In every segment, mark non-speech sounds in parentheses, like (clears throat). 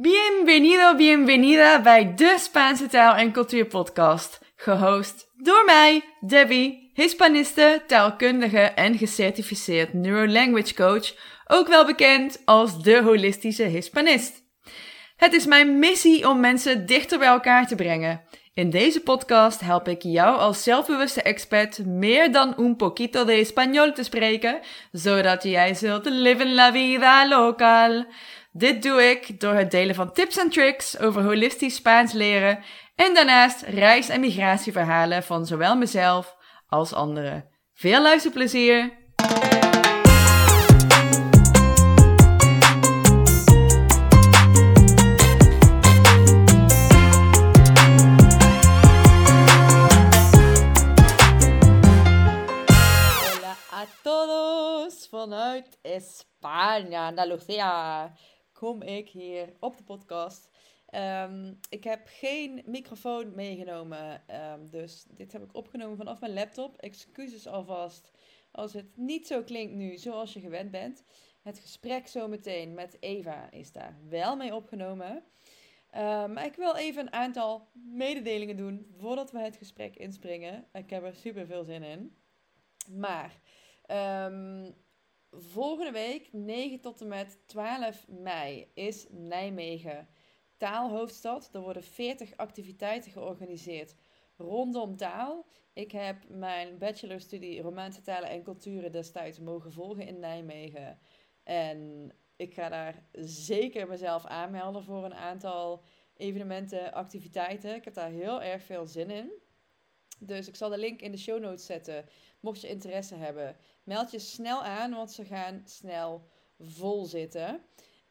Bienvenido, bienvenida bij de Spaanse taal en cultuur podcast. Gehost door mij, Debbie, Hispaniste, taalkundige en gecertificeerd neurolanguage coach, ook wel bekend als de holistische Hispanist. Het is mijn missie om mensen dichter bij elkaar te brengen. In deze podcast help ik jou als zelfbewuste expert meer dan un poquito de español te spreken, zodat jij zult leven la vida local. Dit doe ik door het delen van tips en tricks over holistisch Spaans leren en daarnaast reis- en migratieverhalen van zowel mezelf als anderen. Veel luisterplezier! Hola a todos vanuit España, Andalucía. Kom ik hier op de podcast. Ehm, ik heb geen microfoon meegenomen, ehm, dus dit heb ik opgenomen vanaf mijn laptop. Excuses alvast als het niet zo klinkt nu zoals je gewend bent. Het gesprek zometeen met Eva is daar wel mee opgenomen. Ehm, maar ik wil even een aantal mededelingen doen voordat we het gesprek inspringen. Ik heb er super veel zin in. Maar ehm, volgende week, 9 tot en met 12 mei, is Nijmegen taalhoofdstad. Er worden 40 activiteiten georganiseerd rondom taal. Ik heb mijn bachelorstudie Romaanse talen en culturen destijds mogen volgen in Nijmegen. En ik ga daar zeker mezelf aanmelden voor een aantal evenementen, activiteiten. Ik heb daar heel erg veel zin in. Dus ik zal de link in de show notes zetten. Mocht je interesse hebben, meld je snel aan, want ze gaan snel vol zitten.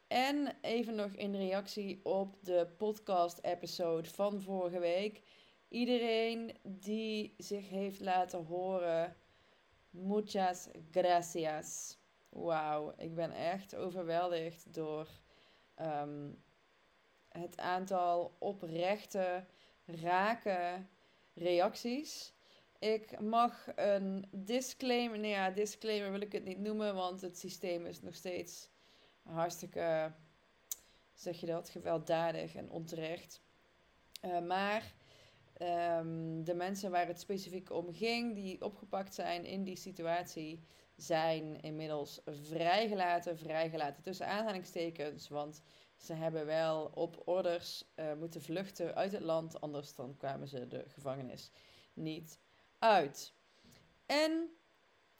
En even nog in reactie op de podcast-episode van vorige week. Iedereen die zich heeft laten horen, muchas gracias. Wauw, ik ben echt overweldigd door ehm, het aantal oprechte, rake reacties. Ik mag een disclaimer, nee ja, disclaimer wil ik het niet noemen, want het systeem is nog steeds hartstikke, zeg je dat, gewelddadig en onterecht. Uh, maar um, de mensen waar het specifiek om ging, die opgepakt zijn in die situatie, zijn inmiddels vrijgelaten. Vrijgelaten tussen aanhalingstekens, want ze hebben wel op orders uh, moeten vluchten uit het land, anders dan kwamen ze de gevangenis niet uit. En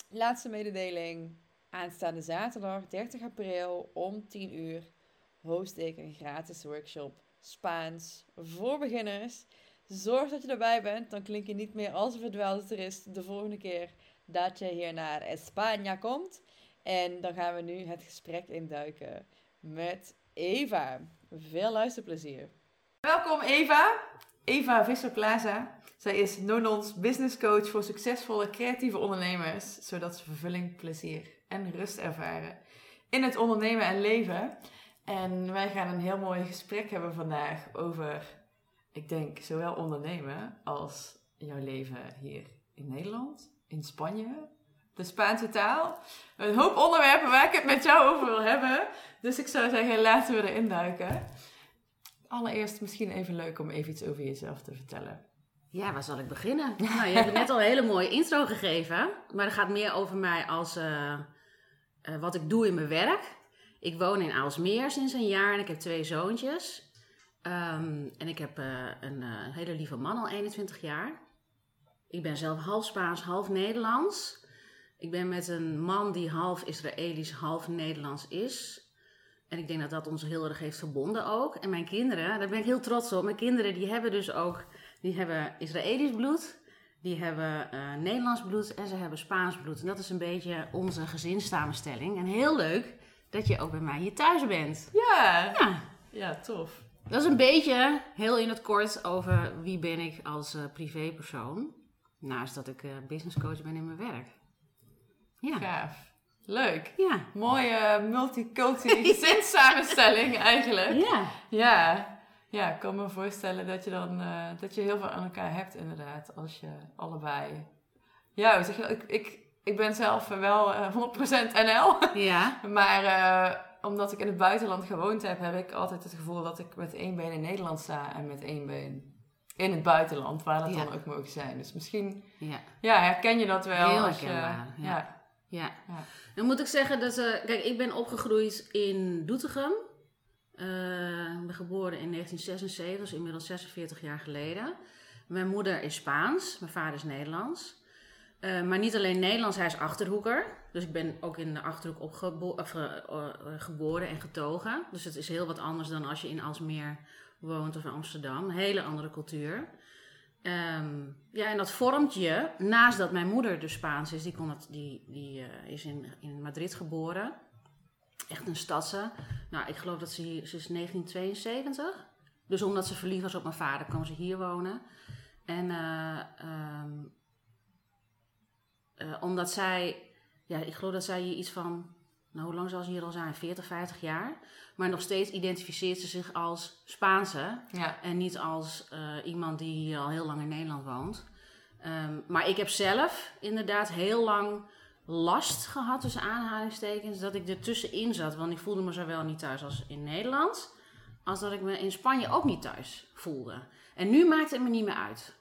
laatste mededeling. Aanstaande zaterdag 30 april om 10 uur host ik een gratis workshop Spaans voor beginners. Zorg dat je erbij bent, dan klink je niet meer als een verdwaalde toerist de volgende keer dat je hier naar España komt. En dan gaan we nu het gesprek induiken met Eva. Veel luisterplezier. Welkom Eva. Eva Visser-Plaza. Zij is Nonons business coach voor succesvolle creatieve ondernemers, zodat ze vervulling, plezier en rust ervaren in het ondernemen en leven. En wij gaan een heel mooi gesprek hebben vandaag over, ik denk, zowel ondernemen als jouw leven hier in Nederland, in Spanje, de Spaanse taal. Een hoop onderwerpen waar ik het met jou over wil hebben. Dus ik zou zeggen, laten we erin duiken. Allereerst misschien even leuk om even iets over jezelf te vertellen. Ja, waar zal ik beginnen? (laughs) nou, je hebt net al een hele mooie intro gegeven. Maar het gaat meer over mij als uh, uh, wat ik doe in mijn werk. Ik woon in Aalsmeer sinds een jaar en ik heb twee zoontjes. Um, en ik heb uh, een hele lieve man al 21 jaar. Ik ben zelf half Spaans, half Nederlands. Ik ben met een man die half Israëlisch, half Nederlands is. En ik denk dat dat ons heel erg heeft verbonden ook. En mijn kinderen, daar ben ik heel trots op. Mijn kinderen die hebben dus ook, die hebben Israëlisch bloed. Die hebben uh, Nederlands bloed en ze hebben Spaans bloed. En dat is een beetje onze gezinssamenstelling. En heel leuk dat je ook bij mij hier thuis bent. Ja, ja, ja tof. Dat is een beetje, heel in het kort, over wie ben ik als uh, privépersoon. Naast dat ik uh, businesscoach ben in mijn werk. Ja. Gaaf. Leuk. Ja. Mooie multiculturele (laughs) gezinssamenstelling eigenlijk. Ja. Ja. Ja, ik kan me voorstellen dat je dan uh, dat je heel veel aan elkaar hebt inderdaad. Als je allebei... Ja, zeg je, ik, ik, ik ben zelf wel uh, 100% NL. Ja. (laughs) maar uh, omdat ik in het buitenland gewoond heb, heb ik altijd het gevoel dat ik met één been in Nederland sta en met één been in het buitenland, waar dat Ja. dan ook mogen zijn. Dus misschien, Ja. ja, herken je dat wel? Heel als je- herkenbaar, ja. ja. Ja. Ja. Dan moet ik zeggen dat, eh, kijk, ik ben opgegroeid in Doetinchem. Eh, ik ben geboren in 1976, dus inmiddels 46 jaar geleden. Mijn moeder is Spaans, mijn vader is Nederlands. Eh, maar niet alleen Nederlands, hij is Achterhoeker. Dus ik ben ook in de Achterhoek opgebo- of, geboren en getogen. Dus het is heel wat anders dan als je in Alsmeer woont of in Amsterdam. Een hele andere cultuur. Ehm, ja, en dat vormt je, naast dat mijn moeder dus Spaans is, die, kon die, die eh, is in, in Madrid geboren. Echt een stadse. Nou, ik geloof dat ze hier, ze is 1972. Dus omdat ze verliefd was op mijn vader, kwam ze hier wonen. En eh, ehm, eh, omdat zij, ja, ik geloof dat zij hier iets van, nou hoe lang zal ze hier al zijn? 40, 50 jaar. Maar nog steeds identificeert ze zich als Spaanse. Ja. En niet als eh, iemand die al heel lang in Nederland woont. Ehm, maar ik heb zelf inderdaad heel lang last gehad, tussen aanhalingstekens, dat ik er tussenin zat. Want ik voelde me zowel niet thuis als in Nederland, als dat ik me in Spanje ook niet thuis voelde. En nu maakt het me niet meer uit.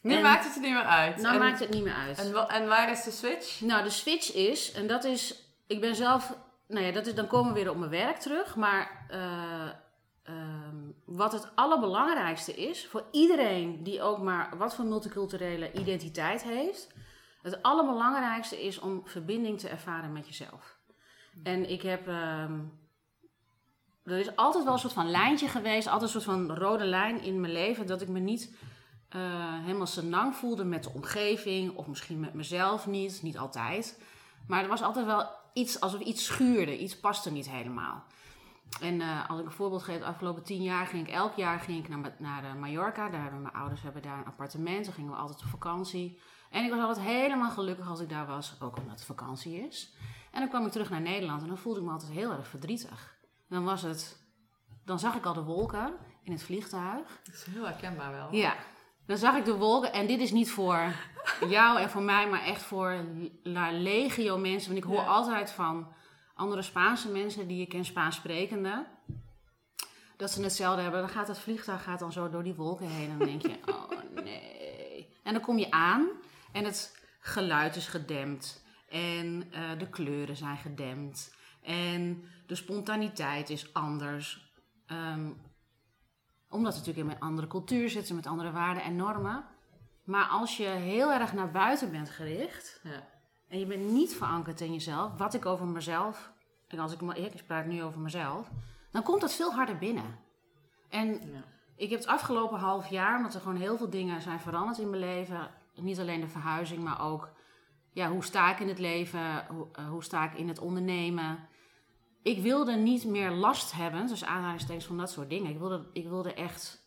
Nu En- maakt het er niet meer uit. Nou en, maakt het niet meer uit. en, en waar is de switch? Nou, de switch is, en dat is, ik ben zelf, nou ja, dat is, dan komen we weer op mijn werk terug. Maar eh, ehm, wat het allerbelangrijkste is voor iedereen die ook maar wat voor multiculturele identiteit heeft. Het allerbelangrijkste is om verbinding te ervaren met jezelf. En ik heb, ehm, er is altijd wel een soort van lijntje geweest, altijd een soort van rode lijn in mijn leven, dat ik me niet eh, helemaal senang voelde met de omgeving, of misschien met mezelf niet, niet altijd. Maar er was altijd wel iets, alsof iets schuurde, iets paste niet helemaal. En eh, als ik een voorbeeld geef, de afgelopen tien jaar ging ik elk jaar ging ik naar, naar eh, Mallorca. Daar hebben mijn ouders hebben daar een appartement, dan gingen we altijd op vakantie. En ik was altijd helemaal gelukkig als ik daar was, ook omdat het vakantie is. En dan kwam ik terug naar Nederland en dan voelde ik me altijd heel erg verdrietig. Dan was het, dan zag ik al de wolken in het vliegtuig. Dat is heel herkenbaar wel. Ja, dan zag ik de wolken. En dit is niet voor jou en voor mij, maar echt voor la legio mensen. Want ik hoor Ja. altijd van andere Spaanse mensen die ik ken, Spaans sprekende. Dat ze hetzelfde hebben. Dan gaat het vliegtuig gaat dan zo door die wolken heen. En dan denk je, (laughs) oh nee. En dan kom je aan en het geluid is gedempt. En eh, de kleuren zijn gedempt. En de spontaniteit is anders. Ehm, omdat we natuurlijk in een andere cultuur zitten, met andere waarden en normen. Maar als je heel erg naar buiten bent gericht Ja. en je bent niet verankerd in jezelf, wat ik over mezelf, en als ik, maar- ik praat nu over mezelf, dan komt dat veel harder binnen. En Ja. ik heb het afgelopen half jaar, omdat er gewoon heel veel dingen zijn veranderd in mijn leven. Niet alleen de verhuizing, maar ook ja, hoe sta ik in het leven, hoe, eh, hoe sta ik in het ondernemen. Ik wilde niet meer last hebben, dus aanhalingstekens van dat soort dingen. Ik wilde, ik wilde echt.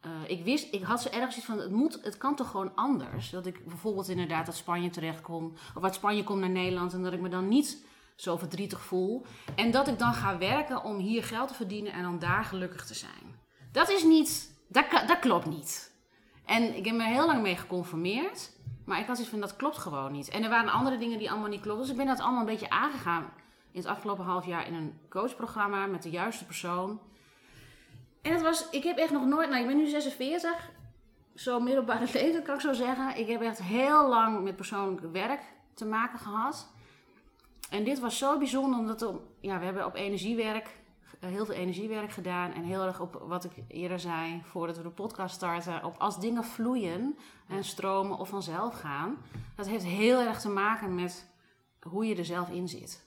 eh, ik wist, ik had zo ergens iets van, het, moet, het kan toch gewoon anders. Dat ik bijvoorbeeld inderdaad uit Spanje terechtkom, of uit Spanje kom naar Nederland en dat ik me dan niet zo verdrietig voel. En dat ik dan ga werken om hier geld te verdienen en dan daar gelukkig te zijn. Dat is niet, dat, dat klopt niet. En ik heb me heel lang mee geconformeerd. Maar ik had iets van, dat klopt gewoon niet. En er waren andere dingen die allemaal niet klopten. Dus ik ben dat allemaal een beetje aangegaan in het afgelopen half jaar in een coachprogramma met de juiste persoon. En het was, ik heb echt nog nooit, nou ik ben nu 46, zo middelbare (laughs) leeftijd kan ik zo zeggen. Ik heb echt heel lang met persoonlijk werk te maken gehad. En dit was zo bijzonder, omdat er- ja, we hebben op energiewerk, eh, heel veel energiewerk gedaan. En heel erg op wat ik eerder zei, voordat we de podcast starten, op als dingen vloeien en stromen of vanzelf gaan. Dat heeft heel erg te maken met hoe je er zelf in zit.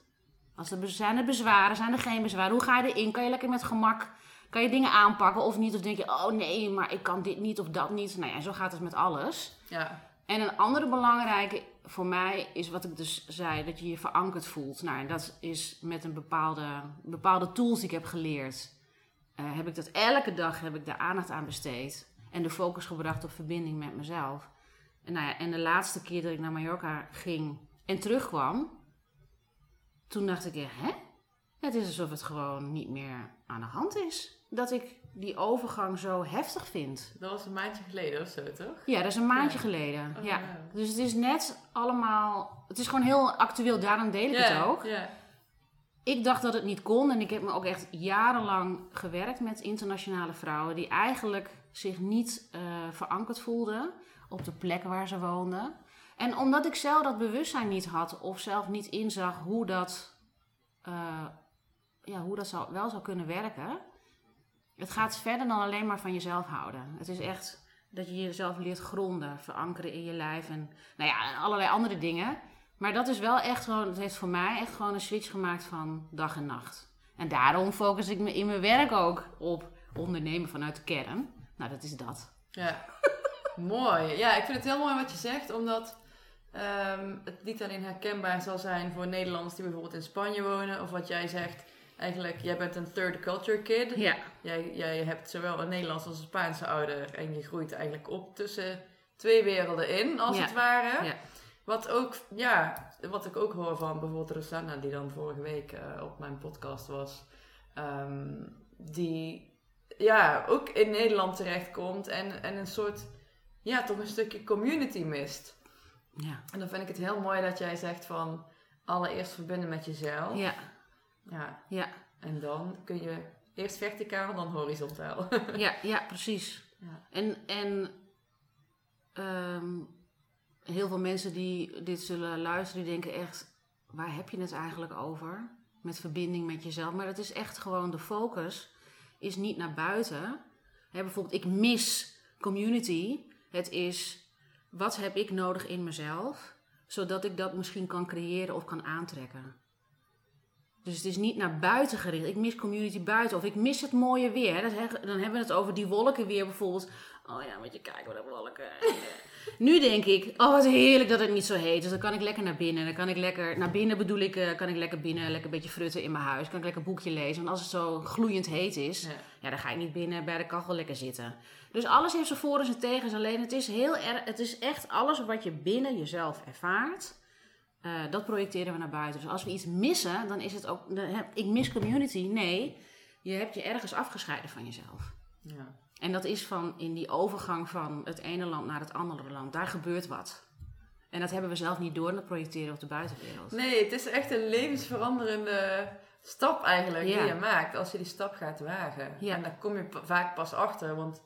Als er, zijn er bezwaren, zijn er geen bezwaren? Hoe ga je erin? Kan je lekker met gemak, kan je dingen aanpakken of niet? Of denk je, oh nee, maar ik kan dit niet of dat niet. Nou ja, zo gaat het met alles. Ja. En een andere belangrijke voor mij is wat ik dus zei, dat je je verankerd voelt. Nou, en dat is met een bepaalde, bepaalde tools die ik heb geleerd. eh, heb ik dat elke dag heb ik daar aandacht aan besteed. En de focus gebracht op verbinding met mezelf. En, nou ja, en de laatste keer dat ik naar Mallorca ging en terugkwam, toen dacht ik, hè? Het is alsof het gewoon niet meer aan de hand is. Dat ik die overgang zo heftig vind. Dat was een maandje geleden of zo, toch? Ja, dat is een maandje Ja. geleden. Oh, ja. Dus het is net allemaal... Het is gewoon heel actueel, daarom deel ik het ook. Ja. ik dacht dat het niet kon. En ik heb me ook echt jarenlang gewerkt met internationale vrouwen die eigenlijk zich niet eh, verankerd voelden op de plek waar ze woonden. En omdat ik zelf dat bewustzijn niet had of zelf niet inzag hoe dat, eh, ja, hoe dat zou, wel zou kunnen werken. Het gaat verder dan alleen maar van jezelf houden. Het is echt dat je jezelf leert gronden, verankeren in je lijf en nou ja, allerlei andere dingen. Maar dat is wel echt gewoon, het heeft voor mij echt gewoon een switch gemaakt van dag en nacht. En daarom focus ik me in mijn werk ook op ondernemen vanuit de kern. Nou, dat is dat. Ja, (laughs) mooi. Ja, ik vind het heel mooi wat je zegt, omdat ehm, het niet alleen herkenbaar zal zijn voor Nederlanders die bijvoorbeeld in Spanje wonen, of wat jij zegt, eigenlijk, jij bent een third culture kid. Ja, Jij, jij hebt zowel een Nederlands als een Spaanse ouder en je groeit eigenlijk op tussen twee werelden in, als Ja. het ware. Ja. Wat ook, ja, wat ik ook hoor van bijvoorbeeld Rosanna, die dan vorige week eh, op mijn podcast was, ehm, die ja, ook in Nederland terechtkomt en, en een soort, ja, toch een stukje community mist. Ja, En dan vind ik het heel mooi dat jij zegt van allereerst verbinden met jezelf. ja, ja. ja, En dan kun je eerst verticaal, dan horizontaal. (laughs) ja, ja precies. Ja. En, en ehm, heel veel mensen die dit zullen luisteren, die denken echt, waar heb je het eigenlijk over? Met verbinding met jezelf. Maar dat is echt gewoon de focus, is niet naar buiten. Hè, bijvoorbeeld, ik mis community. Het is, wat heb ik nodig in mezelf? Zodat ik dat misschien kan creëren of kan aantrekken. Dus het is niet naar buiten gericht. Ik mis community buiten. Of ik mis het mooie weer. Dan hebben we het over die wolken weer bijvoorbeeld. Oh ja, moet je kijken wat de wolken. (laughs) nu denk ik, oh wat heerlijk dat het niet zo heet. Dus dan kan ik lekker naar binnen. Dan kan ik lekker, naar binnen bedoel ik, eh, kan ik lekker binnen, lekker een beetje frutten in mijn huis. Kan ik lekker een boekje lezen. Want als het zo gloeiend heet is, Ja. ja, dan ga ik niet binnen bij de kachel lekker zitten. Dus alles heeft zijn voor en zijn tegens. Alleen het is heel erg, het is echt alles wat je binnen jezelf ervaart. eh, dat projecteren we naar buiten. Dus als we iets missen, dan is het ook. ik mis community. Nee, je hebt je ergens afgescheiden van jezelf. Ja. En dat is van in die overgang van het ene land naar het andere land. Daar gebeurt wat. En dat hebben we zelf niet door en dat projecteren op de buitenwereld. Nee, het is echt een levensveranderende stap eigenlijk Ja. die je maakt als je die stap gaat wagen. Ja. En daar kom je vaak pas achter, want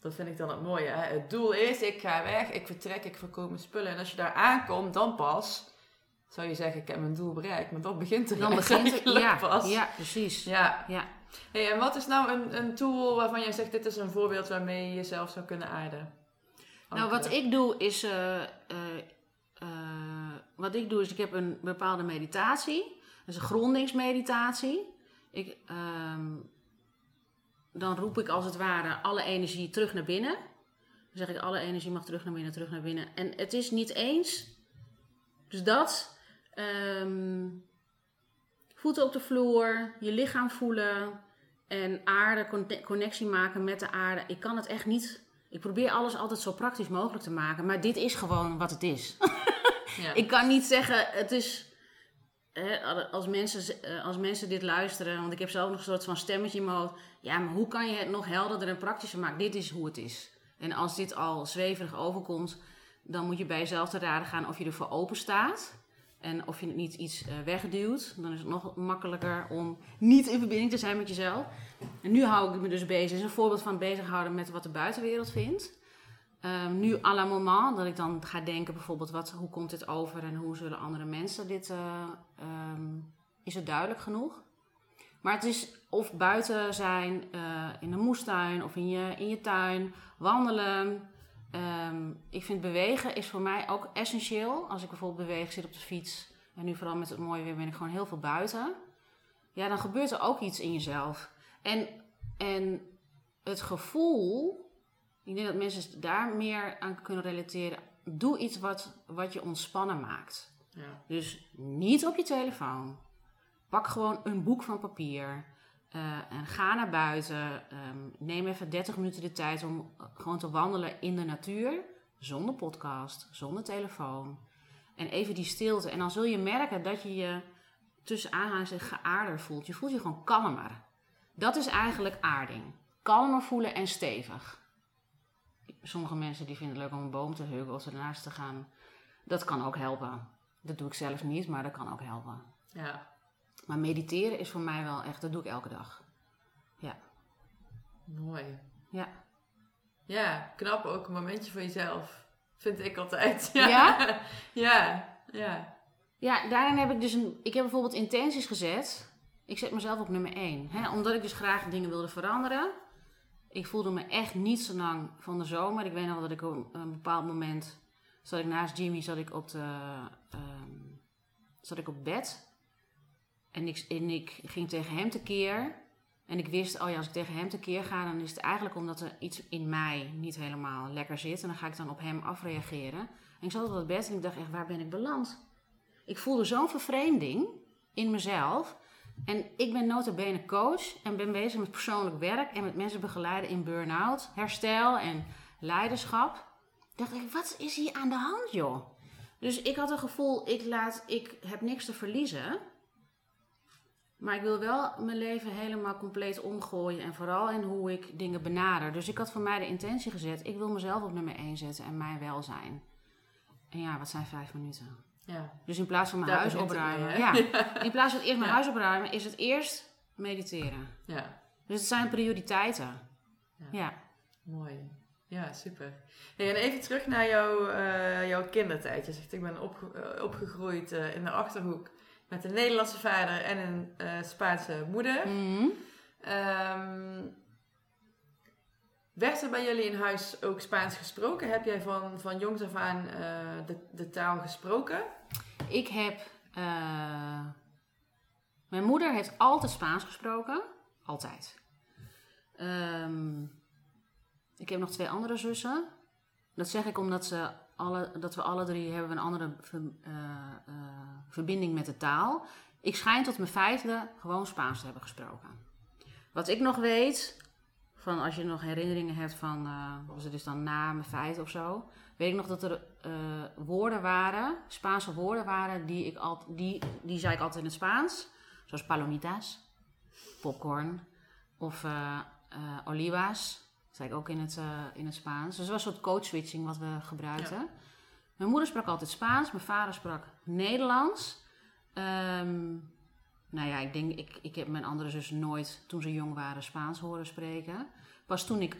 dat vind ik dan het mooie. Hè? Het doel is, ik ga weg, ik vertrek, ik verkoop mijn spullen. En als je daar aankomt, dan pas zou je zeggen, ik heb mijn doel bereikt. Maar dat begint er Dan begint het. Ja, pas. ja, precies. Ja. Ja. En wat is nou een, een tool waarvan jij zegt, dit is een voorbeeld waarmee je jezelf zou kunnen aarden? Nou, wat ik doe is. eh, eh, eh, wat ik doe is, ik heb een bepaalde meditatie. Dat is een grondingsmeditatie. Ik, ehm, dan roep ik als het ware alle energie terug naar binnen. Dan zeg ik, alle energie mag terug naar binnen, terug naar binnen. En het is niet eens. Dus dat. ehm, voeten op de vloer, je lichaam voelen. En aarde, conne- connectie maken met de aarde. Ik kan het echt niet ik probeer alles altijd zo praktisch mogelijk te maken, maar dit is gewoon wat het is. (laughs) Ja. Ik kan niet zeggen, het is. Hè, als, mensen, eh, als mensen dit luisteren, want ik heb zelf nog een soort van stemmetje in mijn hoofd. Ja, maar hoe kan je het nog helderder en praktischer maken? Dit is hoe het is. En als dit al zweverig overkomt, dan moet je bij jezelf te raden gaan of je ervoor open staat. En of je het niet iets eh, wegduwt. Dan is het nog makkelijker om niet in verbinding te zijn met jezelf. En nu hou ik me dus bezig. Is een voorbeeld van bezighouden met wat de buitenwereld vindt. Ehm, nu à la moment, dat ik dan ga denken bijvoorbeeld, wat, hoe komt dit over en hoe zullen andere mensen dit... eh, ehm, is het duidelijk genoeg? Maar het is of buiten zijn, eh, in de moestuin of in je, in je tuin, wandelen. Ehm, ik vind bewegen is voor mij ook essentieel. Als ik bijvoorbeeld beweeg, zit op de fiets en nu vooral met het mooie weer ben ik gewoon heel veel buiten. Ja, dan gebeurt er ook iets in jezelf. En, en het gevoel, ik denk dat mensen daar meer aan kunnen relateren. Doe iets wat, wat je ontspannen maakt. Ja. Dus niet op je telefoon. Pak gewoon een boek van papier. Eh, en ga naar buiten. Ehm, neem even 30 minuten de tijd om eh, gewoon te wandelen in de natuur. Zonder podcast, zonder telefoon. En even die stilte. En dan zul je merken dat je je tussen aanhalingstekens geaarder voelt. Je voelt je gewoon kalmer. Dat is eigenlijk aarding. Kalmer voelen en stevig. Sommige mensen die vinden het leuk om een boom te huggen of ernaast te gaan. Dat kan ook helpen. Dat doe ik zelf niet, maar dat kan ook helpen. Ja. Maar mediteren is voor mij wel echt, dat doe ik elke dag. Ja. Mooi. Ja. Ja, knap ook een momentje voor jezelf. Vind ik altijd. (laughs) Ja? ja, ja. Ja, daarin heb ik dus een. Ik heb bijvoorbeeld intenties gezet. Ik zet mezelf op nummer 1. Hè, omdat ik dus graag dingen wilde veranderen. Ik voelde me echt niet zo lang van de zomer. Ik weet nog dat ik op een bepaald moment. Zat ik naast Jimmy, zat ik op, de, ehm, zat ik op bed. En ik, en ik ging tegen hem tekeer. En ik wist, oh ja, als ik tegen hem tekeer ga, dan is het eigenlijk omdat er iets in mij niet helemaal lekker zit. En dan ga ik dan op hem afreageren. En ik zat op dat bed en ik dacht echt, waar ben ik beland? Ik voelde zo'n vervreemding in mezelf. En ik ben nota bene coach en ben bezig met persoonlijk werk en met mensen begeleiden in burn-out, herstel en leiderschap. Dacht ik, wat is hier aan de hand, joh? Dus ik had een gevoel, ik, laat, ik heb niks te verliezen. Maar ik wil wel mijn leven helemaal compleet omgooien. En vooral in hoe ik dingen benader. Dus ik had voor mij de intentie gezet. Ik wil mezelf op nummer 1 zetten en mijn welzijn. En ja, wat zijn vijf minuten? Ja. Dus in plaats van mijn huis het opruimen. ja. (laughs) In plaats van eerst mijn Ja. huis opruimen, is het eerst mediteren. ja, Dus het zijn prioriteiten. Ja. Ja. mooi. Ja, super. Hey, en even terug naar jouw, eh, jouw kindertijd. Je zegt, ik ben opge- eh, opgegroeid eh, in de Achterhoek met een Nederlandse vader en een eh, Spaanse moeder. Mhm. Ehm, werd er bij jullie in huis ook Spaans gesproken? Heb jij van, van jongs af aan eh, de, de taal gesproken? Ik heb. eh, mijn moeder heeft altijd Spaans gesproken. Altijd. Ehm, ik heb nog twee andere zussen. Dat zeg ik omdat ze alle, dat we alle drie hebben een andere eh, eh, verbinding met de taal. Ik schijn tot mijn vijfde gewoon Spaans te hebben gesproken. Wat ik nog weet, van als je nog herinneringen hebt van, eh, was het dus dan na mijn vijfde of zo, weet ik nog dat er woorden waren, Spaanse woorden waren, die, ik al, die, die zei ik altijd in het Spaans. Zoals palomitas, popcorn of olivas. Dat zei ik ook in het, eh, in het Spaans. Dus het was een soort code switching wat we gebruikten. Mijn moeder sprak altijd Spaans, mijn vader sprak Nederlands. Ehm, nou ja, ik denk, ik, ik heb mijn andere zus nooit, toen ze jong waren, Spaans horen spreken. Pas toen ik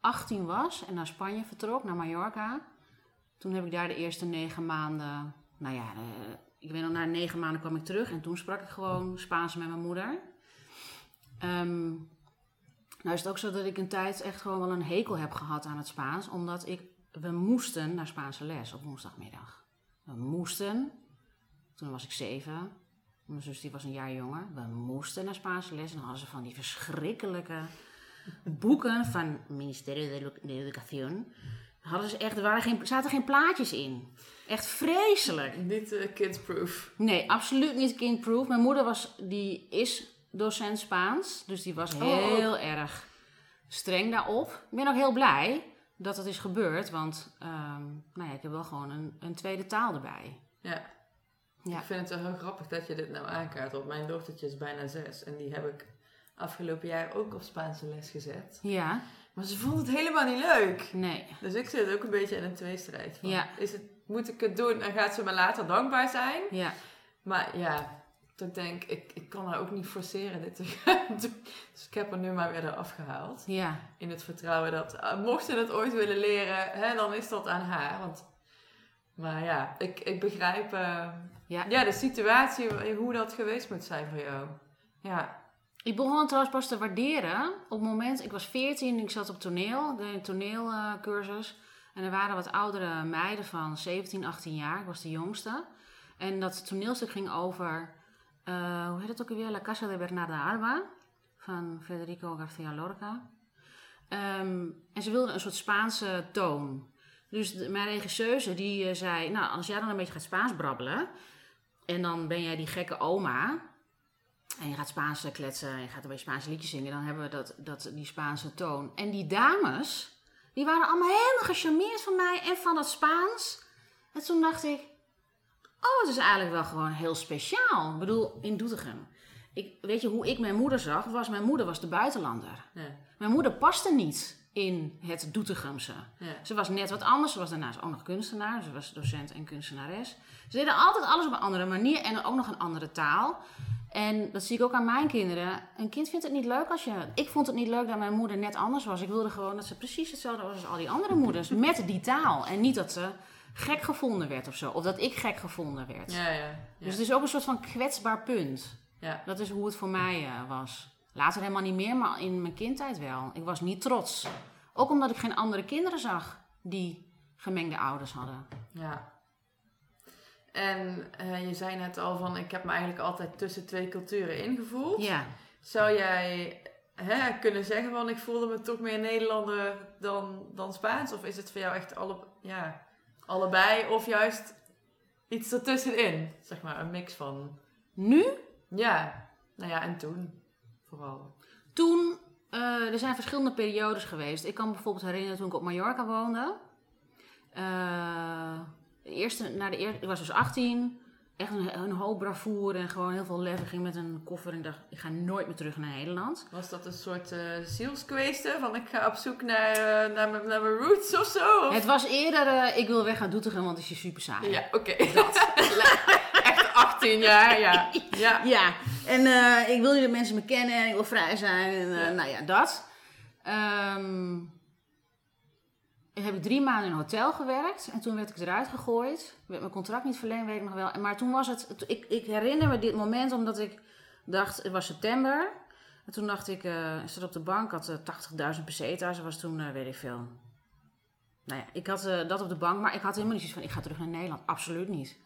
18 was en naar Spanje vertrok, naar Mallorca. Toen heb ik daar de eerste negen maanden, nou ja, eh, ik weet nog, na negen maanden kwam ik terug en toen sprak ik gewoon Spaans met mijn moeder. Ehm, nou is het ook zo dat ik een tijd echt gewoon wel een hekel heb gehad aan het Spaans, omdat ik, we moesten naar Spaanse les op woensdagmiddag. We moesten, toen was ik zeven, mijn zus die was een jaar jonger, we moesten naar Spaanse les en dan hadden ze van die verschrikkelijke boeken van het Ministerio de, Edu- de Educación. Hadden ze echt, er waren geen, zaten geen plaatjes in. Echt vreselijk. Niet eh, kidsproof. Nee, absoluut niet kindproof. Mijn moeder was, die is docent Spaans, dus die was heel erg streng daarop. Ik ben ook heel blij dat het is gebeurd, want ehm, nou ja, ik heb wel gewoon een, een tweede taal erbij. Ja. Ja. Ik vind het wel heel grappig dat je dit nou aankaart. Want mijn dochtertje is bijna zes. En die heb ik afgelopen jaar ook op Spaanse les gezet. Ja, Maar ze vond het helemaal niet leuk. nee. Dus ik zit ook een beetje in een tweestrijd. Van, Ja. is het, moet ik het doen en gaat ze me later dankbaar zijn? Ja, Maar ja, dat ik denk, ik, ik kan haar ook niet forceren dit te gaan (laughs) doen. Dus ik heb er nu maar weer eraf gehaald. ja, In het vertrouwen dat, eh, mocht ze het ooit willen leren, hè, dan is dat aan haar. Want, maar ja, ik, ik begrijp eh, ja. ja, de situatie, hoe dat geweest moet zijn voor jou. Ja, Ik begon het trouwens pas te waarderen op het moment, ik was 14 en ik zat op toneel, ik deed een toneelcursus. en er waren wat oudere meiden van 17, 18 jaar, ik was de jongste. En dat toneelstuk ging over, eh, hoe heet het ook alweer, La Casa de Bernarda Alba van Federico García Lorca. Ehm, en ze wilden een soort Spaanse toon. Dus mijn regisseuse die eh, zei, nou als jij dan een beetje gaat Spaans brabbelen en dan ben jij die gekke oma en je gaat Spaans kletsen en je gaat een beetje Spaanse liedjes zingen, dan hebben we dat, dat, die Spaanse toon. En die dames, die waren allemaal helemaal gecharmeerd van mij en van dat Spaans. En toen dacht ik, oh, het is eigenlijk wel gewoon heel speciaal. Ik bedoel, in Doetinchem. Ik, weet je, hoe ik mijn moeder zag, was mijn moeder was de buitenlander. ja, Mijn moeder paste niet in het Doetinchemse. ja. Ze was net wat anders. Ze was daarnaast ook nog kunstenaar. Ze was docent en kunstenares. Ze deden altijd alles op een andere manier en ook nog een andere taal. En dat zie ik ook aan mijn kinderen. Een kind vindt het niet leuk als je... Ik vond het niet leuk dat mijn moeder net anders was. Ik wilde gewoon dat ze precies hetzelfde was als al die andere moeders. Met die taal. En niet dat ze gek gevonden werd of zo. Of dat ik gek gevonden werd. Ja, ja. ja. Dus het is ook een soort van kwetsbaar punt. ja. Dat is hoe het voor mij eh, was. Later helemaal niet meer, maar in mijn kindtijd wel. Ik was niet trots. Ook omdat ik geen andere kinderen zag die gemengde ouders hadden. Ja. En eh, je zei net al van, ik heb me eigenlijk altijd tussen twee culturen ingevoeld. Ja. Zou jij hè, kunnen zeggen van, ik voelde me toch meer Nederlander dan, dan Spaans? Of is het voor jou echt alle, ja, allebei? Of juist iets ertussenin? Zeg maar, een mix van... Nu, Ja, nou ja, en toen vooral. toen, eh, er zijn verschillende periodes geweest. Ik kan me bijvoorbeeld herinneren toen ik op Mallorca woonde. Eh, de eerste, na de eerste, ik was dus 18. Echt een, een hoop bravoure en gewoon heel veel lef. Ik ging met een koffer en dacht, ik ga nooit meer terug naar Nederland. Was dat een soort zielskwestie? Van ik ga op zoek naar, eh, naar, mijn, naar mijn roots of zo? Het was eerder, eh, ik wil weg naar Doetinchem, want het is hier super saai. Ja, oké. (laughs) Echt 18 jaar, ja. (laughs) Ja. Ja, en ik wil dat mensen me kennen en ik wil vrij zijn. En, Ja. Nou ja, dat. Ehm, heb ik drie maanden in een hotel gewerkt en toen werd ik eruit gegooid. Werd mijn contract niet verlengd, weet ik nog wel. Maar toen was het, ik, ik herinner me dit moment omdat ik dacht, het was september. En toen dacht ik, eh ik zat op de bank, had eh, 80.000 pesetas. Dat was toen, eh, weet ik veel. Nou ja, ik had dat op de bank, maar ik had helemaal niet zoiets van, ik ga terug naar Nederland. Absoluut niet.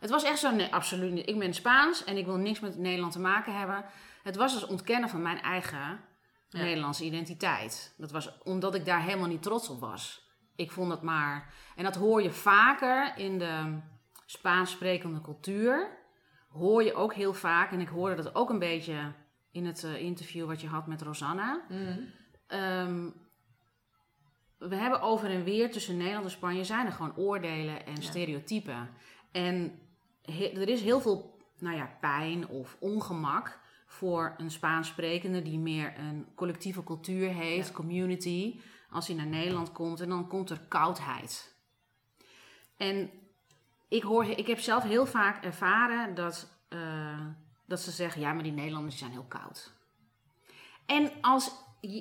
Het was echt zo, nee, absoluut niet. Ik ben Spaans en ik wil niks met Nederland te maken hebben. Het was dus ontkennen van mijn eigen Ja. Nederlandse identiteit. Dat was omdat ik daar helemaal niet trots op was. Ik vond dat maar... En dat hoor je vaker in de Spaans sprekende cultuur. Hoor je ook heel vaak, en ik hoorde dat ook een beetje in het eh, interview wat je had met Rosanna. Mm. Ehm, we hebben over en weer tussen Nederland en Spanje zijn er gewoon oordelen en Ja. stereotypen. En he- er is heel veel nou ja, pijn of ongemak voor een Spaans sprekende die meer een collectieve cultuur heeft, Ja. community. Als hij naar Nederland komt en dan komt er koudheid. En ik, hoor, ik heb zelf heel vaak ervaren dat, eh, dat ze zeggen: ja, maar die Nederlanders zijn heel koud. En als,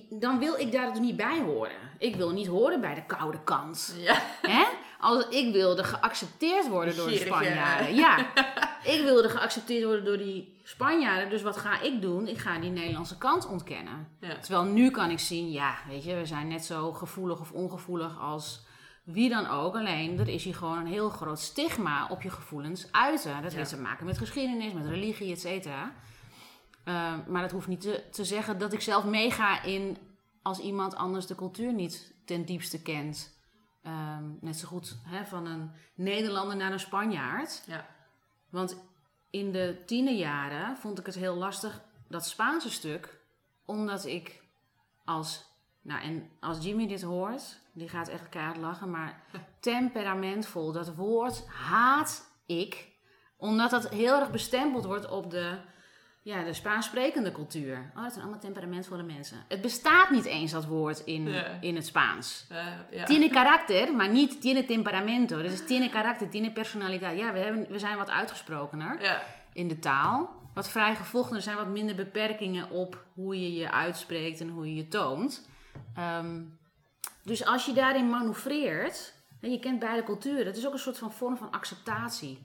dan wil ik daar dus niet bij horen. Ik wil niet horen bij de koude kant. Ja. Hè? Als ik wilde geaccepteerd worden door de. Spanjaarden. Ja, (laughs) ik wilde geaccepteerd worden door die Spanjaarden. Dus wat ga ik doen? Ik ga die Nederlandse kant ontkennen. Ja. Terwijl nu kan ik zien, ja, weet je, we zijn net zo gevoelig of ongevoelig als wie dan ook. Alleen, er is hier gewoon een heel groot stigma op je gevoelens uiten. Dat Ja. heeft te maken met geschiedenis, met religie, et cetera. Eh, maar dat hoeft niet te, te zeggen dat ik zelf meega in als iemand anders de cultuur niet ten diepste kent. Ehm, net zo goed hè, van een Nederlander naar een Spanjaard. Ja. Want in de tienerjaren vond ik het heel lastig, dat Spaanse stuk, omdat ik als, nou en als Jimmy dit hoort, die gaat echt keihard lachen, maar (laughs) temperamentvol, dat woord haat ik, omdat dat heel erg bestempeld wordt op de, ja, de Spaans sprekende cultuur. Oh, dat zijn allemaal temperamentvolle mensen. Het bestaat niet eens dat woord in, Ja. in het Spaans. Eh, ja. Tiene karakter, maar niet tiene temperamento. Dus tiene karakter, tiene personaliteit. Ja, we, hebben, we zijn wat uitgesprokener Ja. in de taal. Wat vrij gevochten. Er zijn wat minder beperkingen op hoe je je uitspreekt en hoe je je toont. Ehm, dus als je daarin manoeuvreert, en je kent beide culturen, het is ook een soort van vorm van acceptatie.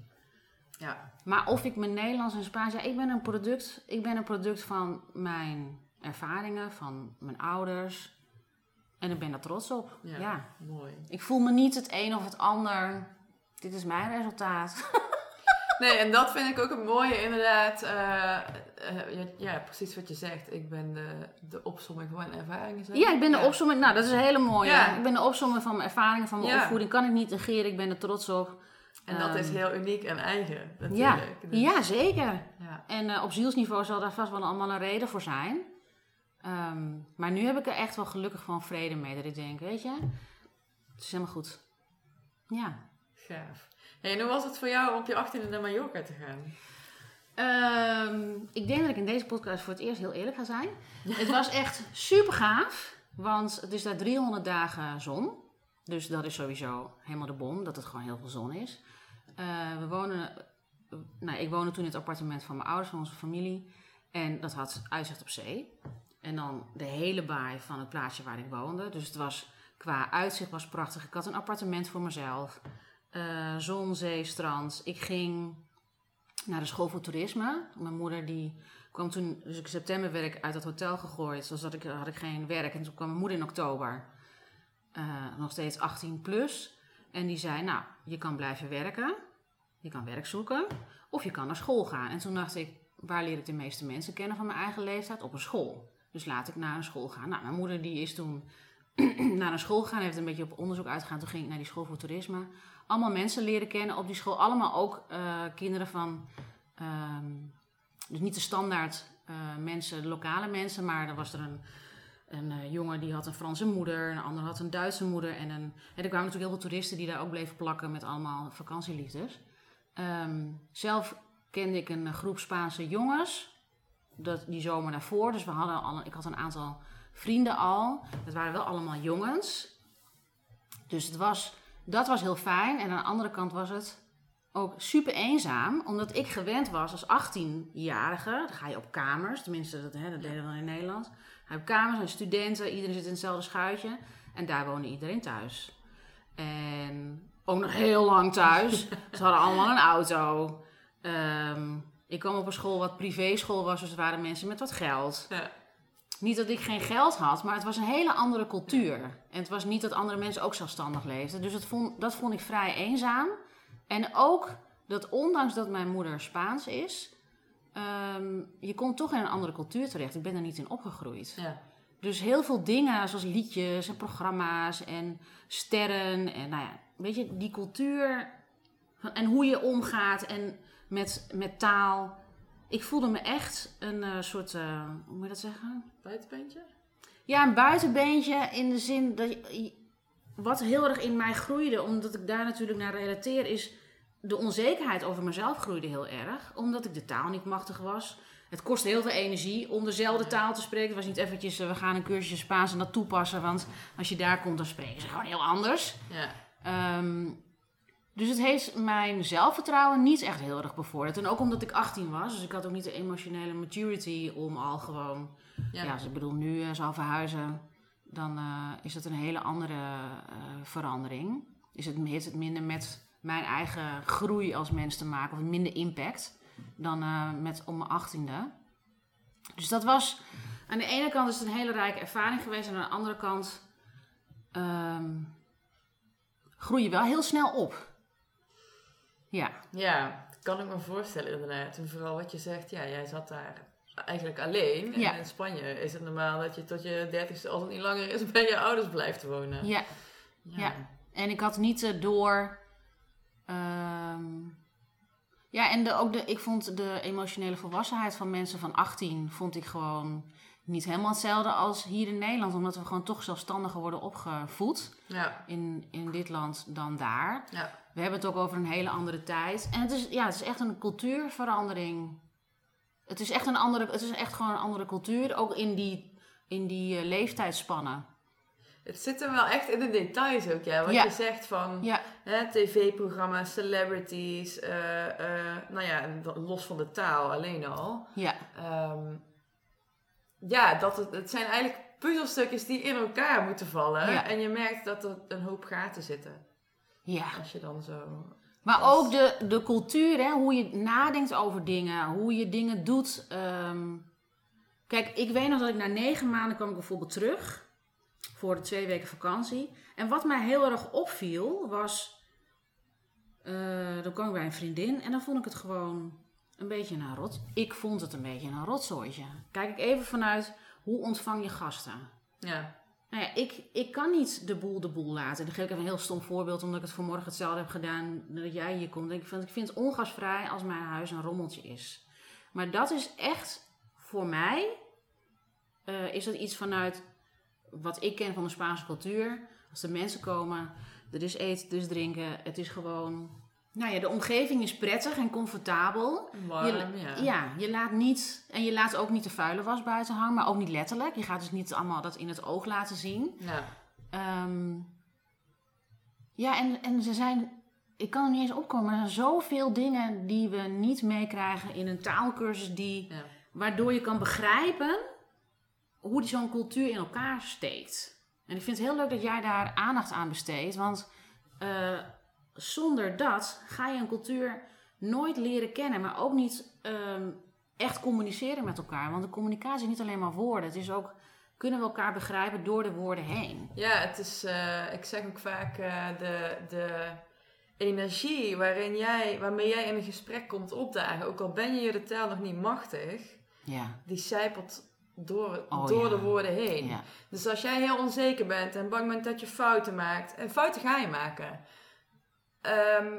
Ja. Maar of ik mijn Nederlands en Spaans, ja, ik ben een product, ik ben een product van mijn ervaringen, van mijn ouders. En ik ben daar trots op. Ja. ja. Mooi. Ik voel me niet het een of het ander. Dit is mijn resultaat. (laughs) Nee, en dat vind ik ook een mooie, inderdaad. eh, eh, ja, ja, precies wat je zegt. Ik ben de, de opsomming van mijn ervaringen. zeg Ja, ik ben de Ja. opzomming. Nou, dat is een hele mooie. Ik ben de opzomming van mijn ervaringen, van mijn opvoeding. Kan ik niet negeren. Ik ben er trots op. En dat is Ehm, heel uniek en eigen, Ja, natuurlijk. Dus- ja zeker. ja. En eh, op zielsniveau zal daar vast wel allemaal een reden voor zijn. Ehm, maar nu heb ik er echt wel gelukkig van vrede mee. Dat ik denk, weet je, het is helemaal goed. Ja. Gaaf. Hey, en hoe was het voor jou om op je 18e naar Mallorca te gaan? Ehm, ik denk dat ik in deze podcast voor het eerst heel eerlijk ga zijn. (laughs) Het was echt super gaaf, want het is daar 300 dagen zon. Dus dat is sowieso helemaal de bom, dat het gewoon heel veel zon is. Eh, we wonen nou, ik woonde toen in het appartement van mijn ouders, van onze familie. En dat had uitzicht op zee. En dan de hele baai van het plaatsje waar ik woonde. Dus het was, qua uitzicht was prachtig. Ik had een appartement voor mezelf. Uh, zon, zee, strand. Ik ging naar de school voor toerisme. Mijn moeder die kwam toen, dus in september werd ik uit dat hotel gegooid. Dus had ik, had ik geen werk. En toen kwam mijn moeder in oktober. Uh, nog steeds 18 plus. En die zei, nou, je kan blijven werken. Je kan werk zoeken. Of je kan naar school gaan. En toen dacht ik, waar leer ik de meeste mensen kennen van mijn eigen leeftijd? Op een school. Dus laat ik naar een school gaan. Nou, mijn moeder die is toen (clears throat) naar een school gegaan. Heeft een beetje op onderzoek uitgegaan. Toen ging ik naar die school voor toerisme. Allemaal mensen leren kennen op die school. Allemaal ook uh, kinderen van... Um, dus niet de standaard uh, mensen, lokale mensen. Maar er was er een een uh, jongen die had een Franse moeder, een ander had een Duitse moeder. En, een, en er kwamen natuurlijk heel veel toeristen die daar ook bleven plakken met allemaal vakantieliefdes. Um, zelf kende ik een groep Spaanse jongens, dat, die zomer daarvoor. Dus we hadden al, ik had een aantal vrienden al. Het waren wel allemaal jongens. Dus het was, dat was heel fijn. En aan de andere kant was het ook super eenzaam, omdat ik gewend was als 18-jarige. Dan ga je op kamers, tenminste dat, hè, dat deden we in Nederland hij heeft kamers en studenten, iedereen zit in hetzelfde schuitje. En daar woonde iedereen thuis. En ook nog heel lang thuis. (laughs) Ze hadden allemaal een auto. Um, ik kwam op een school wat privéschool was, dus er waren mensen met wat geld. Ja. Niet dat ik geen geld had, maar het was een hele andere cultuur. En het was niet dat andere mensen ook zelfstandig leefden. Dus dat vond, dat vond ik vrij eenzaam. En ook dat ondanks dat mijn moeder Spaans is, um, je komt toch in een andere cultuur terecht. Ik ben er niet in opgegroeid. Ja. Dus heel veel dingen, zoals liedjes en programma's en sterren. En nou ja, weet je, die cultuur en hoe je omgaat en met, met taal. Ik voelde me echt een uh, soort, uh, hoe moet je dat zeggen? Buitenbeentje? Ja, een buitenbeentje in de zin dat je, wat heel erg in mij groeide, omdat ik daar natuurlijk naar relateer, is de onzekerheid over mezelf groeide heel erg, omdat ik de taal niet machtig was. Het kostte heel veel energie om dezelfde taal te spreken. Het was niet eventjes, uh, we gaan een cursusje Spaans en dat toepassen, want als je daar komt, dan spreken ze gewoon heel anders. Ja. Um, dus het heeft mijn zelfvertrouwen niet echt heel erg bevorderd. En ook omdat ik 18 was, dus ik had ook niet de emotionele maturity om al gewoon, ja, ik bedoel, nu uh, zou verhuizen, dan uh, is dat een hele andere verandering. Is het, heeft het minder met mijn eigen groei als mens te maken, of minder impact dan uh, met om mijn achttiende. Dus dat was, aan de ene kant is het een hele rijke ervaring geweest, en aan de andere kant um, groei je wel heel snel op. Ja. Ja, kan ik me voorstellen inderdaad. En vooral wat je zegt, ja, jij zat daar eigenlijk alleen. En ja. in Spanje is het normaal dat je tot je dertigste, als het niet langer is, (laughs) bij je ouders blijft wonen. Ja. Ja. ja. En ik had niet uh, door Um, ja, en de, ook de, ik vond de emotionele volwassenheid van mensen van 18 vond ik gewoon niet helemaal hetzelfde als hier in Nederland. Omdat we gewoon toch zelfstandiger worden opgevoed ja. in, in dit land dan daar. Ja. We hebben het ook over een hele andere tijd. En het is, ja, het is echt een cultuurverandering. Het is echt, een andere, het is echt gewoon een andere cultuur, ook in die, in die uh, leeftijdspannen. Het zit er wel echt in de details ook, ja. Wat je zegt van tv-programma's, celebrities, uh, uh, nou ja, los van de taal alleen al. Ja. Um, ja, dat het, het zijn eigenlijk puzzelstukjes die in elkaar moeten vallen. En je merkt dat er een hoop gaten zitten. Ja. Als je dan zo... Maar ook de, de cultuur, hè, hoe je nadenkt over dingen, hoe je dingen doet. Um... Kijk, ik weet nog dat ik na negen maanden kwam ik bijvoorbeeld terug voor de twee weken vakantie. En wat mij heel erg opviel was. Uh, dan kwam ik bij een vriendin en dan vond ik het gewoon een beetje een rot. Ik vond het een beetje een rotzooitje. Kijk ik even vanuit hoe ontvang je gasten. Ja. Nou ja, ik, ik kan niet de boel de boel laten. Dan geef ik even een heel stom voorbeeld, omdat ik het vanmorgen hetzelfde heb gedaan dat jij hier komt. Ik vind, ik vind het ongasvrij als mijn huis een rommeltje is. Maar dat is echt voor mij, uh, is dat iets vanuit wat ik ken van de Spaanse cultuur. Als er mensen komen, er is eten, er is drinken. Het is gewoon... Nou ja, de omgeving is prettig en comfortabel. Warm, je, ja. Ja, je laat niet... En je laat ook niet de vuile was buiten hangen, maar ook niet letterlijk. Je gaat dus niet allemaal dat in het oog laten zien. Ja. Um, ja, en, en ze zijn ik kan er niet eens opkomen. Er zijn zoveel dingen die we niet meekrijgen in een taalkursus die, Ja. waardoor je kan begrijpen hoe die zo'n cultuur in elkaar steekt. En ik vind het heel leuk dat jij daar aandacht aan besteedt, want eh, zonder dat ga je een cultuur nooit leren kennen, maar ook niet ehm, echt communiceren met elkaar. Want de communicatie is niet alleen maar woorden, het is ook kunnen we elkaar begrijpen door de woorden heen. Ja, het is, eh, ik zeg ook vaak, eh, de, de energie waarin jij, waarmee jij in een gesprek komt opdagen, ook al ben je je de taal nog niet machtig, Ja, die zijpelt door, Oh, door ja. de woorden heen. ja, Dus als jij heel onzeker bent en bang bent dat je fouten maakt, en fouten ga je maken, ehm,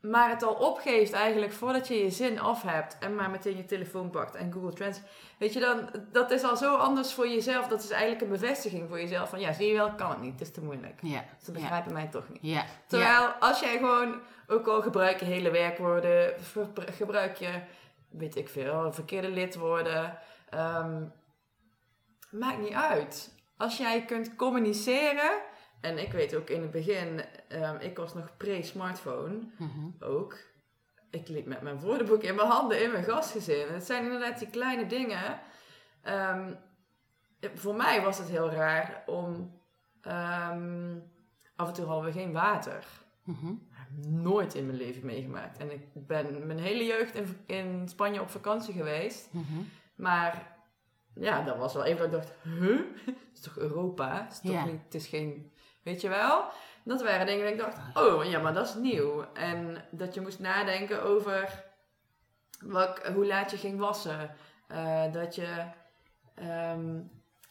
maar het al opgeeft eigenlijk voordat je je zin af hebt en maar meteen je telefoon pakt en Google Translate, weet je dan, dat is al zo anders voor jezelf. Dat is eigenlijk een bevestiging voor jezelf van ja, zie je wel, kan het niet, het is te moeilijk. ja, Ze begrijpen mij toch niet. ja, Terwijl als jij gewoon, ook al gebruik je hele werkwoorden, gebruik je, weet ik veel, verkeerde lidwoorden, ehm, maakt niet uit. Als jij kunt communiceren, en ik weet ook in het begin, ehm, ik was nog pre-smartphone Mhm. ook. Ik liep met mijn woordenboek in mijn handen in mijn gastgezin. Het zijn inderdaad die kleine dingen. Ehm, voor mij was het heel raar om. af en toe hadden we geen water. Mhm. Nooit in mijn leven meegemaakt. En ik ben mijn hele jeugd in, in Spanje op vakantie geweest. Mhm. Maar ja, dat was wel even dat ik dacht, huh? (laughs) Het is toch Europa? Het is, toch Ja. niet, het is geen, weet je wel? Dat waren dingen dat ik dacht, oh ja, maar dat is nieuw. En dat je moest nadenken over wat, hoe laat je ging wassen. Eh, dat je ehm,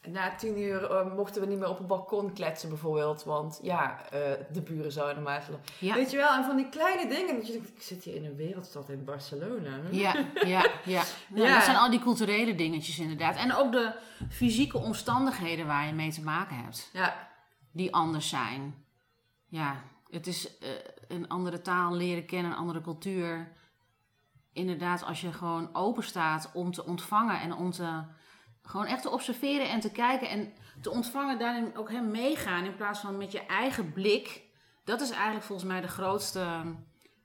na tien uur eh, mochten we niet meer op een balkon kletsen bijvoorbeeld. Want ja, eh, de buren zouden maar. Ja. Weet je wel, en van die kleine dingen. Dat je denkt, ik zit hier in een wereldstad in Barcelona. Ja, ja, ja. (laughs) Nou, Ja. Dat zijn al die culturele dingetjes inderdaad. En ook de fysieke omstandigheden waar je mee te maken hebt. Ja, Die anders zijn. Ja, het is eh, een andere taal leren kennen, een andere cultuur. Inderdaad, als je gewoon open staat om te ontvangen en om te... Gewoon echt te observeren en te kijken en te ontvangen, daarin ook hem meegaan in plaats van met je eigen blik. Dat is eigenlijk volgens mij de grootste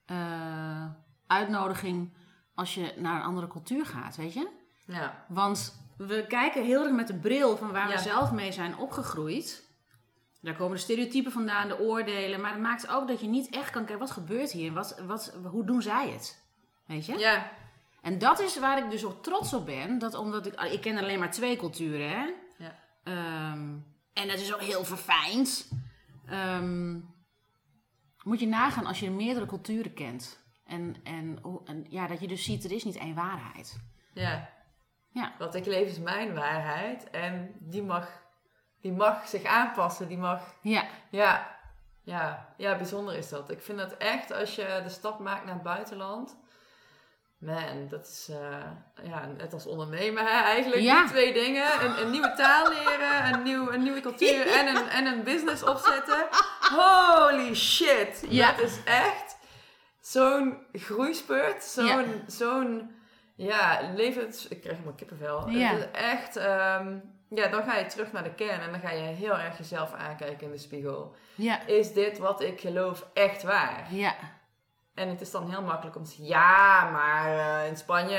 eh, uitnodiging als je naar een andere cultuur gaat, weet je? ja. Want we kijken heel erg met de bril van waar Ja. we zelf mee zijn opgegroeid. Daar komen de stereotypen vandaan, de oordelen. Maar het maakt ook dat je niet echt kan kijken, wat gebeurt hier? Wat, wat, hoe doen zij het? Weet je? Ja, En dat is waar ik dus ook trots op ben. Dat omdat ik, ik ken alleen maar twee culturen, hè. Ja. Ehm, en dat is ook heel verfijnd. Ehm, moet je nagaan als je meerdere culturen kent. En, en, en ja, dat je dus ziet, er is niet één waarheid. Ja. Ja. Wat ik leef is mijn waarheid. En die mag, die mag zich aanpassen. Die mag... Ja, Ja. Ja. ja, bijzonder is dat. Ik vind dat echt als je de stap maakt naar het buitenland. Man, dat is eh, ja, net als ondernemen hè, eigenlijk. Ja. Die twee dingen. Een, een nieuwe taal leren, een, nieuw, een nieuwe cultuur (laughs) en een, en een business opzetten. Holy shit. Ja. Dat is echt zo'n groeispurt. Zo'n, Ja. zo'n ja, levens... Ik krijg helemaal kippenvel. Ja. Het is echt... ehm, ja, dan ga je terug naar de kern en dan ga je heel erg jezelf aankijken in de spiegel. ja, Is dit wat ik geloof echt waar? ja. En het is dan heel makkelijk om te zeggen, ja, maar eh, in Spanje,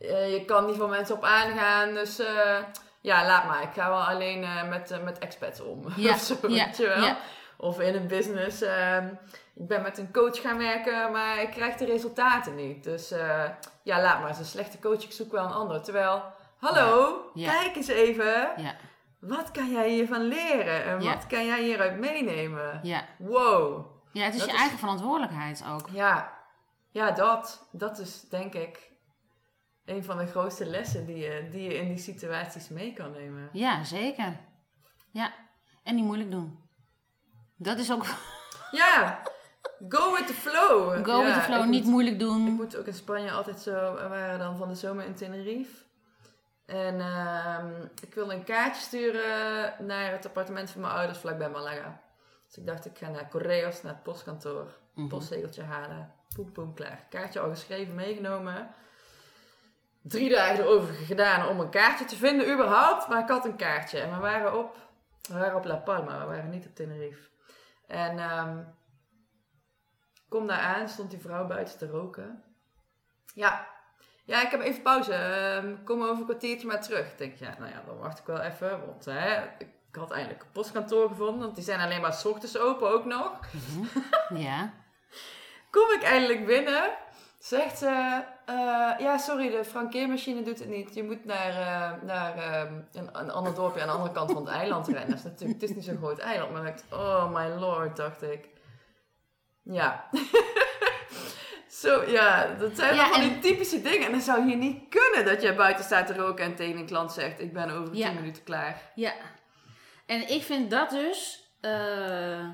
eh, je kan niet van mensen op aangaan, dus eh, ja, laat maar. Ik ga wel alleen met, met expats om. (laughs) Of zo, weet je wel. Of in een business, ehm, ik ben met een coach gaan werken, maar ik krijg de resultaten niet. Dus ja, laat maar. Het is een slechte coach, ik zoek wel een ander. Terwijl, hallo, kijk eens even. Ja, Wat kan jij hiervan leren? En Ja. wat kan jij hieruit meenemen? ja. Wow. Ja, het is Dat je is- eigen verantwoordelijkheid ook. Ja, ja dat, dat is denk ik een van de grootste lessen die je, die je in die situaties mee kan nemen. Ja, zeker. Ja, en niet moeilijk doen. Dat is ook (laughs) Ja, go with the flow. go Ja, with the flow, ik niet moet- moeilijk Ik doen. moet ook in Spanje altijd zo, we waren dan van de zomer in Tenerife. En ehm, ik wilde een kaartje sturen naar het appartement van mijn ouders vlakbij Malaga. Dus ik dacht, ik ga naar Correos, naar het postkantoor. Mhm. postzegeltje halen. Poem, poem, klaar. Kaartje al geschreven, meegenomen. Drie dagen erover gedaan om een kaartje te vinden, überhaupt. Maar ik had een kaartje. En we waren op, we waren op La Palma, we waren niet op Tenerife. En ehm kom daar aan, stond die vrouw buiten te roken. Ja, ja ik heb even pauze. Ehm, kom over een kwartiertje maar terug. Ik denk, ja, nou ja, dan wacht ik wel even. Want hè, ik had eindelijk een postkantoor gevonden. Want die zijn alleen maar s ochtends open ook nog. Ja. (laughs) Kom ik eindelijk binnen. Zegt ze, eh, ja sorry, de frankeermachine doet het niet. Je moet naar, eh, naar ehm, een, een ander dorpje aan de andere kant van het eiland rennen. Dat is natuurlijk, het is niet zo'n groot eiland. Maar ik dacht, oh my lord, dacht ik. Ja. (laughs) Zo, ja, dat zijn Ja, wel van en- die typische dingen. En dan zou je niet kunnen dat jij buiten staat te roken en tegen een klant zegt, ik ben over 10 Ja. minuten klaar. Ja. En ik vind dat dus. eh,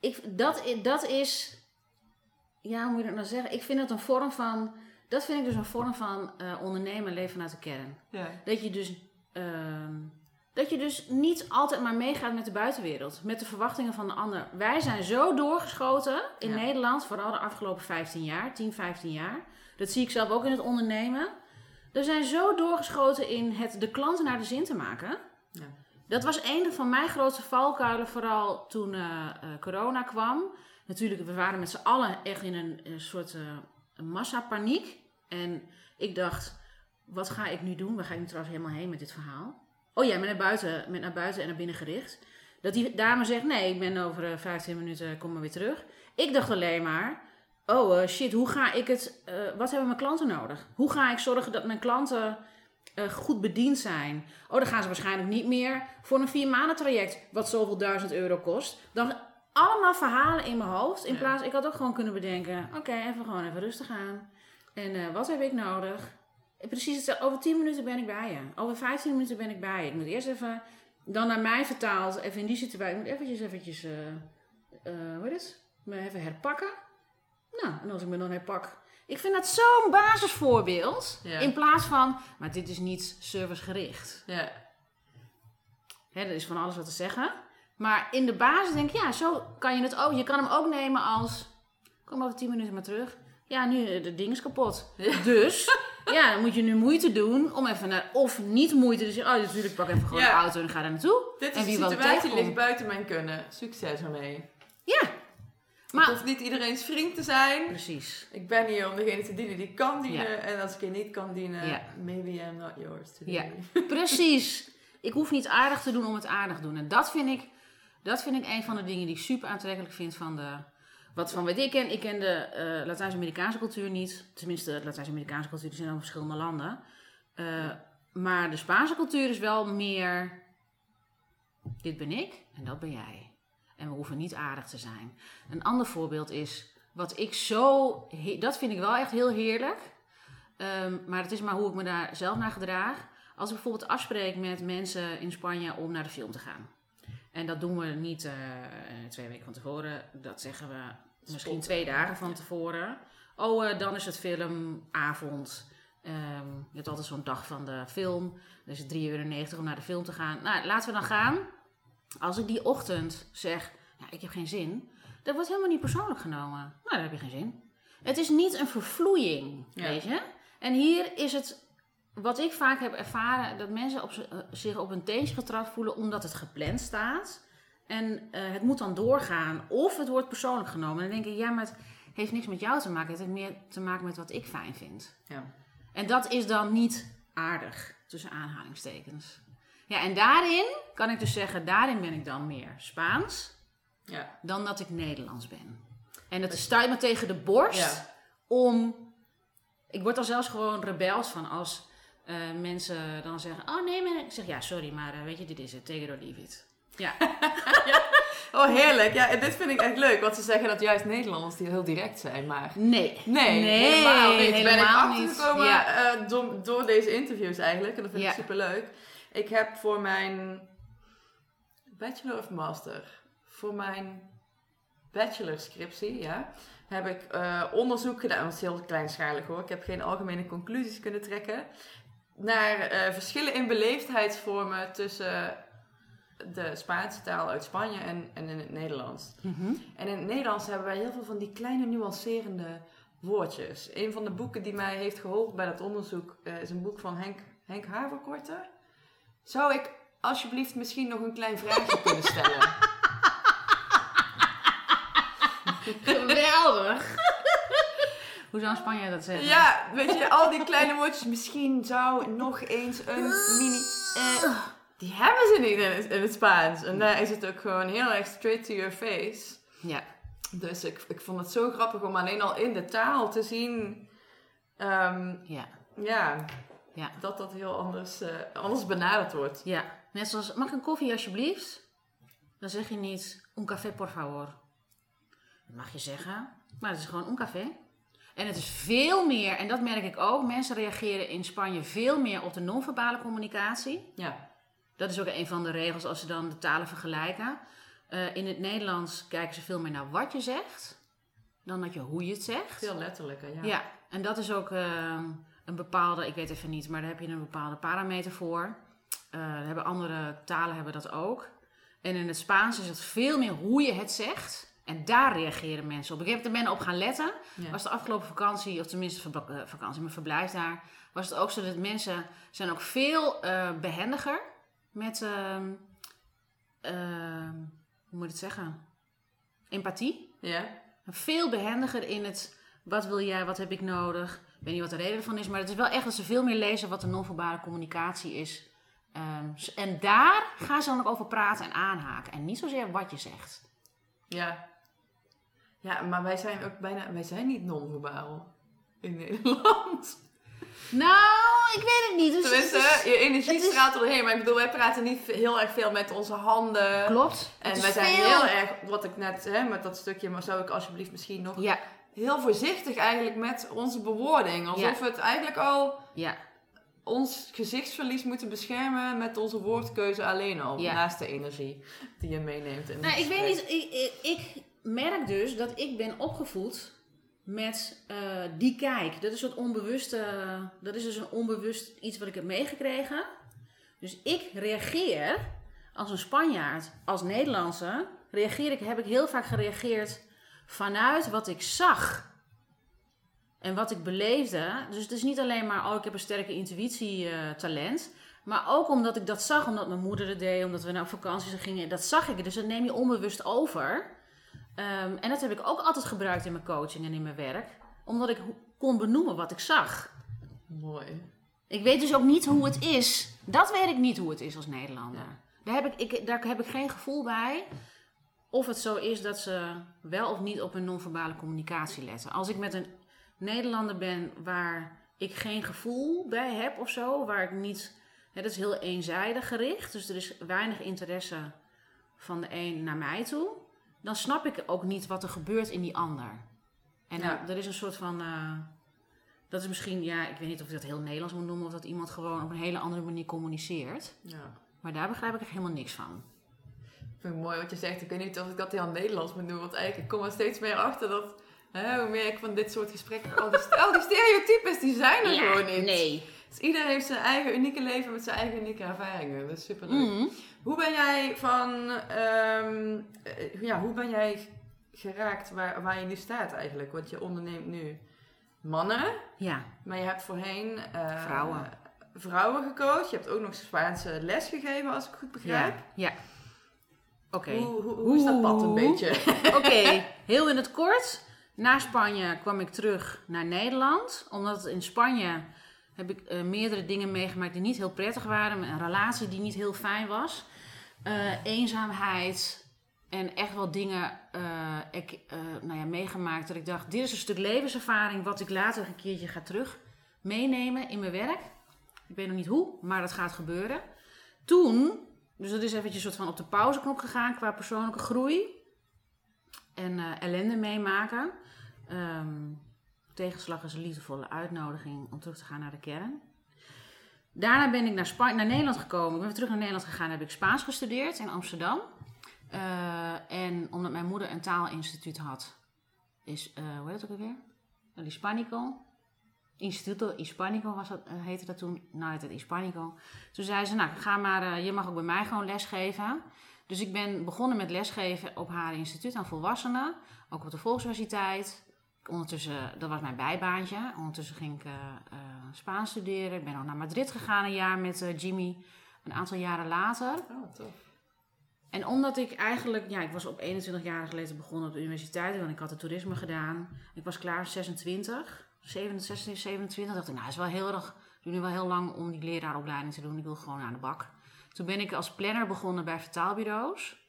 ik, dat, dat is. Ja, hoe moet je dat nou zeggen? Ik vind dat een vorm van. Dat vind ik dus een vorm van eh, ondernemen, leven vanuit de kern. Ja. Dat je dus. ehm, dat je dus niet altijd maar meegaat met de buitenwereld. Met de verwachtingen van de ander. Wij zijn zo doorgeschoten in Ja. Nederland. Vooral de afgelopen 15 jaar. 10, 15 jaar. Dat zie ik zelf ook in het ondernemen. We zijn zo doorgeschoten in het de klanten naar de zin te maken. Ja. Dat was een van mijn grootste valkuilen, vooral toen eh, eh, corona kwam. Natuurlijk, we waren met z'n allen echt in een, soort eh massapaniek. En ik dacht, wat ga ik nu doen? Waar ga ik nu trouwens helemaal heen met dit verhaal? Oh ja, met naar buiten, met naar buiten en naar binnen gericht. Dat die dame zegt, nee, ik ben over eh, 15 minuten, kom maar weer terug. Ik dacht alleen maar, oh shit, hoe ga ik het, wat hebben mijn klanten nodig? Hoe ga ik zorgen dat mijn klanten eh, goed bediend zijn? Oh, dan gaan ze waarschijnlijk niet meer voor een vier maanden traject, wat zoveel duizend euro kost. Dan allemaal verhalen in mijn hoofd. In Ja. plaats, ik had ook gewoon kunnen bedenken, oké, even gewoon even rustig aan. En eh, wat heb ik nodig? Precies hetzelfde. Over 10 minuten ben ik bij je. Over 15 minuten ben ik bij je. Ik moet eerst even, dan naar mij vertaald, even in die situatie. Ik moet eventjes, eventjes, eh eh, het? Me even herpakken. Nou, en als ik me dan herpak. Ik vind dat zo'n basisvoorbeeld. Ja. In plaats van, maar dit is niet servicegericht. Ja. Hè, er is van alles wat te zeggen. Maar in de basis denk ik, ja, zo kan je het ook. Je kan hem ook nemen als, kom over 10 minuten maar terug. Ja, nu, eh, de ding is kapot. Ja. Dus, (laughs) ja, dan moet je nu moeite doen om even naar, of niet moeite. Dus, oh, natuurlijk, pak even gewoon Ja. de auto en ga daar naartoe. Dit En is wie een wat situatie ligt buiten mijn kunnen. Succes ermee. Ja, Het maar, hoeft niet iedereen's vriend te zijn. precies. Ik ben hier om degene te dienen die kan dienen. Ja. En als ik je niet kan dienen, Ja. maybe I'm not yours today. Ja. (laughs) Precies. Ik hoef niet aardig te doen om het aardig te doen. En dat vind ik, dat vind ik een van de dingen die ik super aantrekkelijk vind van de... Wat van wat ik ken, ik ken de eh, Latijns-Amerikaanse cultuur niet. Tenminste, de Latijns-Amerikaanse cultuur zijn in verschillende landen. Eh, maar de Spaanse cultuur is wel meer... Dit ben ik en dat ben jij. En we hoeven niet aardig te zijn. Een ander voorbeeld is... Wat ik zo... Dat vind ik wel echt heel heerlijk. Ehm, maar het is maar hoe ik me daar zelf naar gedraag. Als ik bijvoorbeeld afspreek met mensen in Spanje om naar de film te gaan. En dat doen we niet eh, twee weken van tevoren. Dat zeggen we misschien twee dagen van tevoren. Oh, eh, dan is het filmavond. Ehm, je hebt altijd zo'n dag van de film. Het 3,90 euro om naar de film te gaan. Nou, laten we dan gaan. Als ik die ochtend zeg, ja, ik heb geen zin. Dat wordt helemaal niet persoonlijk genomen. Nou, dan heb je geen zin. Het is niet een vervloeiing, Ja. weet je. En hier is het, wat ik vaak heb ervaren, dat mensen op, eh, zich op een teentje getrapt voelen omdat het gepland staat. En eh, het moet dan doorgaan. Of het wordt persoonlijk genomen. En dan denk ik, ja, maar het heeft niks met jou te maken. Het heeft meer te maken met wat ik fijn vind. Ja. En dat is dan niet aardig, tussen aanhalingstekens. Ja, en daarin kan ik dus zeggen, daarin ben ik dan meer Spaans Ja. dan dat ik Nederlands ben. En het stuit me tegen de borst Ja. om... Ik word dan zelfs gewoon rebels van als eh, mensen dan zeggen... Oh nee, maar... Ik zeg, ja, sorry, maar eh, weet je, dit is het. Take it or leave it. Ja, (laughs) Oh, heerlijk. Ja, en dit vind ik echt leuk. Want ze zeggen dat juist Nederlanders die heel direct zijn, maar... nee. Nee, Nee, helemaal niet. ben ik helemaal achtergekomen Ja. eh, door, door deze interviews eigenlijk. En dat vind ik Ja. super leuk. Ik heb voor mijn bachelor of master, voor mijn bachelorscriptie, ja, heb ik eh, onderzoek gedaan. Dat is heel kleinschalig hoor. Ik heb geen algemene conclusies kunnen trekken. Naar eh, verschillen in beleefdheidsvormen tussen de Spaanse taal uit Spanje en, en in het Nederlands. Mhm. En in het Nederlands hebben wij heel veel van die kleine nuancerende woordjes. Een van de boeken die mij heeft geholpen bij dat onderzoek eh, is een boek van Henk, Henk Haverkorte. Zou ik alsjeblieft misschien nog een klein vraagje (laughs) kunnen stellen? Geweldig! Hoe zou een Spanjaard dat zeggen? Ja, weet je, al die kleine woordjes. Misschien zou nog eens een mini... eh, die hebben ze niet in het, in het Spaans. En daar is het ook gewoon heel erg straight to your face. Ja. Dus ik, ik vond het zo grappig om alleen al in de taal te zien... ehm, Ja. ja, Ja. dat dat heel anders, eh, anders benaderd wordt. Ja. Net zoals, mag ik een koffie alsjeblieft? Dan zeg je niet, un café por favor. Dat mag je zeggen, maar het is gewoon un café. En het is veel meer, en dat merk ik ook, mensen reageren in Spanje veel meer op de non-verbale communicatie. Ja, Dat is ook een van de regels als ze dan de talen vergelijken. Eh, in het Nederlands kijken ze veel meer naar wat je zegt, dan dat je hoe je het zegt. veel letterlijker, ja. Ja, en dat is ook ehm, een bepaalde, ik weet even niet, maar daar heb je een bepaalde parameter voor. Eh, hebben andere talen hebben dat ook. En in het Spaans is het veel meer hoe je het zegt. En daar reageren mensen op. Ik heb er men op gaan letten. Ja. Was de afgelopen vakantie, of tenminste eh, vakantie, mijn verblijf daar, was het ook zo dat mensen zijn ook veel eh, behendiger met, ehm, ehm, hoe moet ik het zeggen? Empathie. Ja? Veel behendiger in het wat wil jij, wat heb ik nodig. Ik weet niet wat de reden ervan is, maar het is wel echt dat ze veel meer lezen wat de non-verbale communicatie is. Ehm, en daar gaan ze dan ook over praten en aanhaken. En niet zozeer wat je zegt. Ja. Ja, maar wij zijn ook bijna... Wij zijn niet non-verbaal in Nederland. Nou, ik weet het niet. Dus het is- Tenminste, je energie is- straalt er doorheen. Maar ik bedoel, wij praten niet heel erg veel met onze handen. Klopt. En wij zijn veel- heel erg, wat ik net, hè, met dat stukje, maar zou ik alsjeblieft misschien nog Ja, heel voorzichtig eigenlijk met onze bewoording. Alsof we het eigenlijk al ja, ons gezichtsverlies moeten beschermen met onze woordkeuze alleen al. Ja. Naast de energie die je meeneemt. In Nou, ik weet niet, ik, ik, merk dus dat ik ben opgevoed met eh, die kijk. Dat is een onbewuste, dat is dus een onbewust iets wat ik heb meegekregen. Dus ik reageer als een Spanjaard, als Nederlandse, reageer ik, heb ik heel vaak gereageerd vanuit wat ik zag. En wat ik beleefde. Dus het is niet alleen maar, oh, ik heb een sterke intuïtietalent. maar ook omdat ik dat zag, omdat mijn moeder het deed, omdat we naar vakanties gingen. Dat zag ik. Dus dat neem je onbewust over. Ehm, en dat heb ik ook altijd gebruikt in mijn coaching en in mijn werk. Omdat ik kon benoemen wat ik zag. Mooi. Ik weet dus ook niet hoe het is. Dat weet ik niet hoe het is als Nederlander. Daar, heb ik, ik, daar heb ik geen gevoel bij. Of het zo is dat ze wel of niet op hun non-verbale communicatie letten. Als ik met een Nederlander ben waar ik geen gevoel bij heb of zo, waar ik niet. Dat is heel eenzijdig gericht. Dus er is weinig interesse van de een naar mij toe. Dan snap ik ook niet wat er gebeurt in die ander. En Ja. er is een soort van. eh, dat is misschien, ja, ik weet niet of ik dat heel Nederlands moet noemen, of dat iemand gewoon op een hele andere manier communiceert. Ja. Maar daar begrijp ik echt helemaal niks van. Ik vind het mooi wat je zegt. Ik weet niet of ik dat heel Nederlands moet doen. Want eigenlijk ik kom er steeds meer achter dat... Hè, hoe meer ik van dit soort gesprekken... Al die, al die stereotypes, die zijn er gewoon niet. Nee. Dus iedereen heeft zijn eigen unieke leven met zijn eigen unieke ervaringen. Dat is super leuk. Mhm. Hoe ben jij van... ehm, eh, ja, hoe ben jij geraakt waar, waar je nu staat eigenlijk? Want je onderneemt nu mannen. Ja, Maar je hebt voorheen... eh, Vrouwen. Vrouwen gecoacht. Je hebt ook nog Spaanse les gegeven, als ik goed begrijp. ja, ja. Oké. Hoe, hoe, hoe is dat pad een beetje? (laughs) Oké, heel in het kort. Na Spanje kwam ik terug naar Nederland. Omdat in Spanje heb ik eh, meerdere dingen meegemaakt die niet heel prettig waren. Een relatie die niet heel fijn was. Eh, eenzaamheid. En echt wel dingen eh, ik, nou ja, meegemaakt dat ik dacht... Dit is een stuk levenservaring wat ik later een keertje ga terug meenemen in mijn werk. Ik weet nog niet hoe, maar dat gaat gebeuren. Toen, dus dat is eventjes soort van op de pauzeknop gegaan qua persoonlijke groei en eh, ellende meemaken. Ehm, tegenslag is een liefdevolle uitnodiging om terug te gaan naar de kern. Daarna ben ik naar, naar Nederland gekomen. Ik ben weer terug naar Nederland gegaan. Heb ik Spaans gestudeerd in Amsterdam. Eh, en omdat mijn moeder een taalinstituut had, is, eh, hoe heet het ook alweer? El Hispanico. Instituto Hispanico was dat, eh, heette dat toen. Nou, heette het Hispanico. Toen zei ze, nou, ga maar, eh, je mag ook bij mij gewoon lesgeven. Dus ik ben begonnen met lesgeven op haar instituut aan volwassenen. Ook op de Volksuniversiteit. Ondertussen, dat was mijn bijbaantje. Ondertussen ging ik eh, eh, Spaans studeren. Ik ben ook naar Madrid gegaan een jaar met eh, Jimmy. Een aantal jaren later. Oh, tof. En omdat ik eigenlijk, ja, ik was op 21 jaar geleden begonnen op de universiteit, want ik had het toerisme gedaan. Ik was klaar 26, 27, 27. Dacht ik, nou, het is wel heel erg, doe nu wel heel lang om die leraaropleiding te doen. Ik wil gewoon aan de bak. Toen ben ik als planner begonnen bij vertaalbureaus.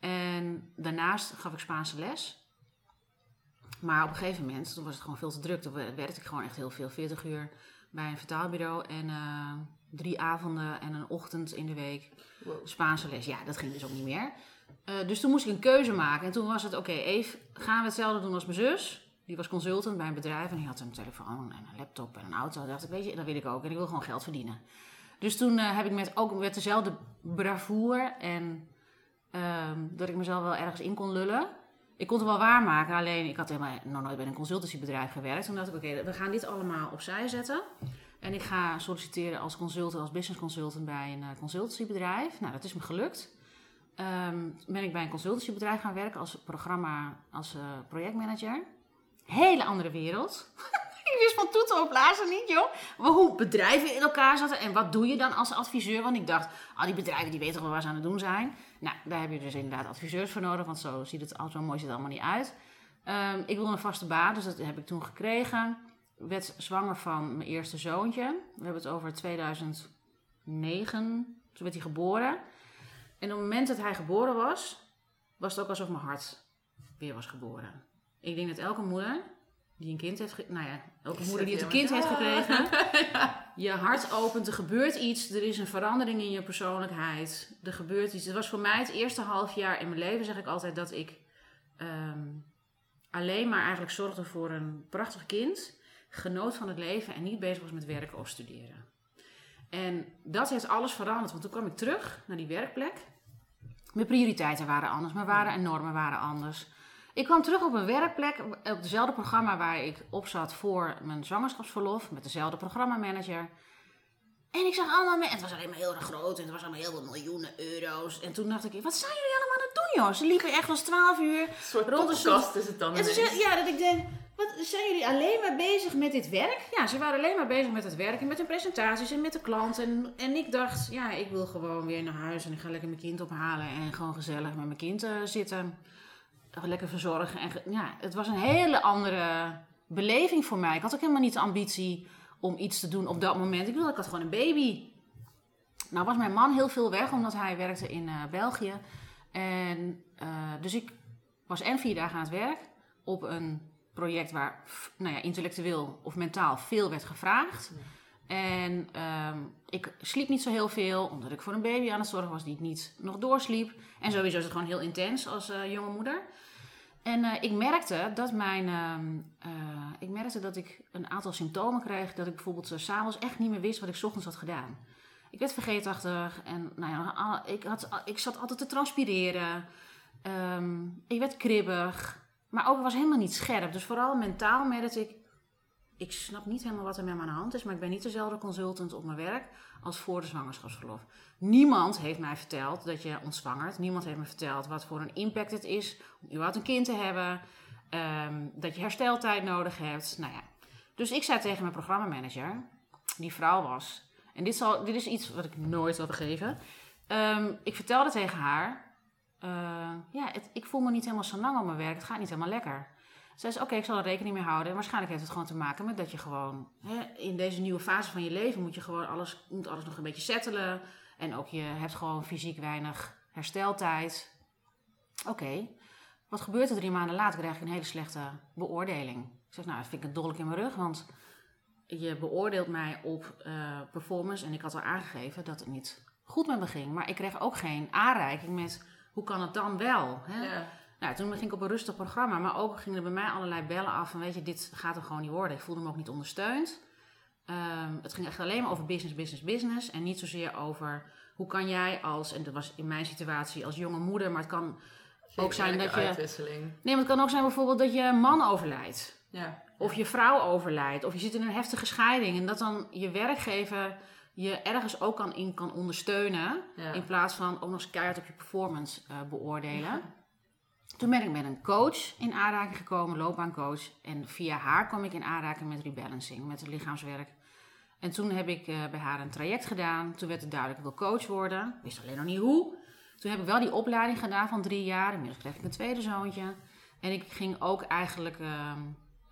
En daarnaast gaf ik Spaanse les. Maar op een gegeven moment, toen was het gewoon veel te druk. Toen werkte ik gewoon echt heel veel, 40 uur bij een vertaalbureau. En uh, drie avonden en een ochtend in de week Spaanse les. Ja, dat ging dus ook niet meer. Uh, dus toen moest ik een keuze maken. En toen was het, oké, okay, Eve, gaan we hetzelfde doen als mijn zus? Die was consultant bij een bedrijf en die had een telefoon en een laptop en een auto. dacht ik, weet je, dat wil ik ook. En ik wil gewoon geld verdienen. Dus toen uh, heb ik met, ook met dezelfde bravoure en uh, dat ik mezelf wel ergens in kon lullen. Ik kon het wel waarmaken, alleen ik had helemaal nog nooit bij een consultancybedrijf gewerkt. Toen dacht ik, oké, we gaan dit allemaal opzij zetten. En ik ga solliciteren als consultant, als business consultant bij een uh, consultancybedrijf. Nou, dat is me gelukt. Um, ben ik bij een consultancybedrijf gaan werken als programma, als uh, projectmanager. Hele andere wereld. (laughs) ik wist van toeten op blazen niet, joh. Maar hoe bedrijven in elkaar zaten en wat doe je dan als adviseur? Want ik dacht, al die bedrijven die weten wel waar ze aan het doen zijn. Nou, daar heb je dus inderdaad adviseurs voor nodig, want zo ziet het zo mooi ziet het allemaal niet uit. Um, ik wilde een vaste baan, dus dat heb ik toen gekregen. Werd zwanger van mijn eerste zoontje. We hebben het over 2009. Toen werd hij geboren. En op het moment dat hij geboren was, was het ook alsof mijn hart weer was geboren. Ik denk dat elke moeder die een kind heeft, nou ja, elke moeder die het een kind heeft gekregen, (laughs) je hart opent, er gebeurt iets, er is een verandering in je persoonlijkheid, er gebeurt iets. Het was voor mij het eerste half jaar in mijn leven, zeg ik altijd, dat ik um, alleen maar eigenlijk zorgde voor een prachtig kind, genoot van het leven en niet bezig was met werken of studeren. En dat heeft alles veranderd, want toen kwam ik terug naar die werkplek. Mijn prioriteiten waren anders, mijn waarden en normen waren anders. Ik kwam terug op een werkplek, op dezelfde programma waar ik op zat voor mijn zwangerschapsverlof, met dezelfde programmamanager. En ik zag allemaal mensen, het was alleen maar heel erg groot en het was allemaal heel veel miljoenen euro's. En toen dacht ik, wat zijn jullie allemaal aan het doen joh? Ze liepen echt als 12 uur. Een soort rond de kast is het dan. En toen ja, dat ik denk, wat zijn jullie alleen maar bezig met dit werk? Ja, ze waren alleen maar bezig met het werk en met hun presentaties en met de klant. En, en ik dacht, ja, ik wil gewoon weer naar huis en ik ga lekker mijn kind ophalen en gewoon gezellig met mijn kind uh, zitten lekker verzorgen. En ja, het was een hele andere beleving voor mij. Ik had ook helemaal niet de ambitie om iets te doen op dat moment. Ik wilde, ik had gewoon een baby. Nou was mijn man heel veel weg, omdat hij werkte in uh, België. En uh, dus ik was en vier dagen aan het werk op een project waar nou ja, intellectueel of mentaal veel werd gevraagd. En um, ik sliep niet zo heel veel, omdat ik voor een baby aan het zorgen was die ik niet nog doorsliep. En sowieso is het gewoon heel intens als uh, jonge moeder. En uh, ik merkte dat mijn, uh, ik merkte dat ik een aantal symptomen kreeg. Dat ik bijvoorbeeld s s'avonds echt niet meer wist wat ik ochtends had gedaan. Ik werd vergeetachtig en nou ja, ik, had, ik zat altijd te transpireren. Um, ik werd kribbig, maar ook was helemaal niet scherp. Dus vooral mentaal merkte ik, ik snap niet helemaal wat er met me aan de hand is, maar ik ben niet dezelfde consultant op mijn werk als voor de zwangerschapsverlof. Niemand heeft mij verteld dat je ontzwangert. Niemand heeft me verteld wat voor een impact het is om überhaupt een kind te hebben. Um, dat je hersteltijd nodig hebt. Nou ja. Dus ik zei tegen mijn programmamanager, die vrouw was. En dit, zal, dit is iets wat ik nooit zal vergeven. Um, ik vertelde tegen haar: uh, Ja, het, ik voel me niet helemaal zo lang op mijn werk. Het gaat niet helemaal lekker. Zei, oké, ik zal er rekening mee houden. En waarschijnlijk heeft het gewoon te maken met dat je gewoon... Hè, in deze nieuwe fase van je leven moet je gewoon alles, moet alles nog een beetje settelen. En ook je hebt gewoon fysiek weinig hersteltijd. Oké, wat gebeurt er drie maanden later? krijg ik een hele slechte beoordeling. Ik zeg, nou, dat vind ik een dolk in mijn rug, want je beoordeelt mij op uh, performance. En ik had al aangegeven dat het niet goed met me ging. Maar ik kreeg ook geen aanreiking met, hoe kan het dan wel? Hè? Ja. Nou, toen ging ik op een rustig programma, maar ook gingen er bij mij allerlei bellen af van, weet je, dit gaat er gewoon niet worden. Ik voelde me ook niet ondersteund. Um, het ging echt alleen maar over business, business, business. En niet zozeer over hoe kan jij als, en dat was in mijn situatie als jonge moeder, maar het kan ook zijn dat je. Uitwisseling. Nee, maar het kan ook zijn bijvoorbeeld dat je man overlijdt. Ja. Of je vrouw overlijdt. Of je zit in een heftige scheiding. En dat dan je werkgever je ergens ook kan, in kan ondersteunen. Ja. In plaats van ook nog eens keihard op je performance uh, beoordelen. Toen ben ik met een coach in aanraking gekomen, loopbaancoach. En via haar kwam ik in aanraking met rebalancing, met het lichaamswerk. En toen heb ik uh, bij haar een traject gedaan. Toen werd het duidelijk, ik wil coach worden. Ik wist alleen nog niet hoe. Toen heb ik wel die opleiding gedaan van drie jaar. Inmiddels kreeg ik een tweede zoontje. En ik ging ook eigenlijk... ehm,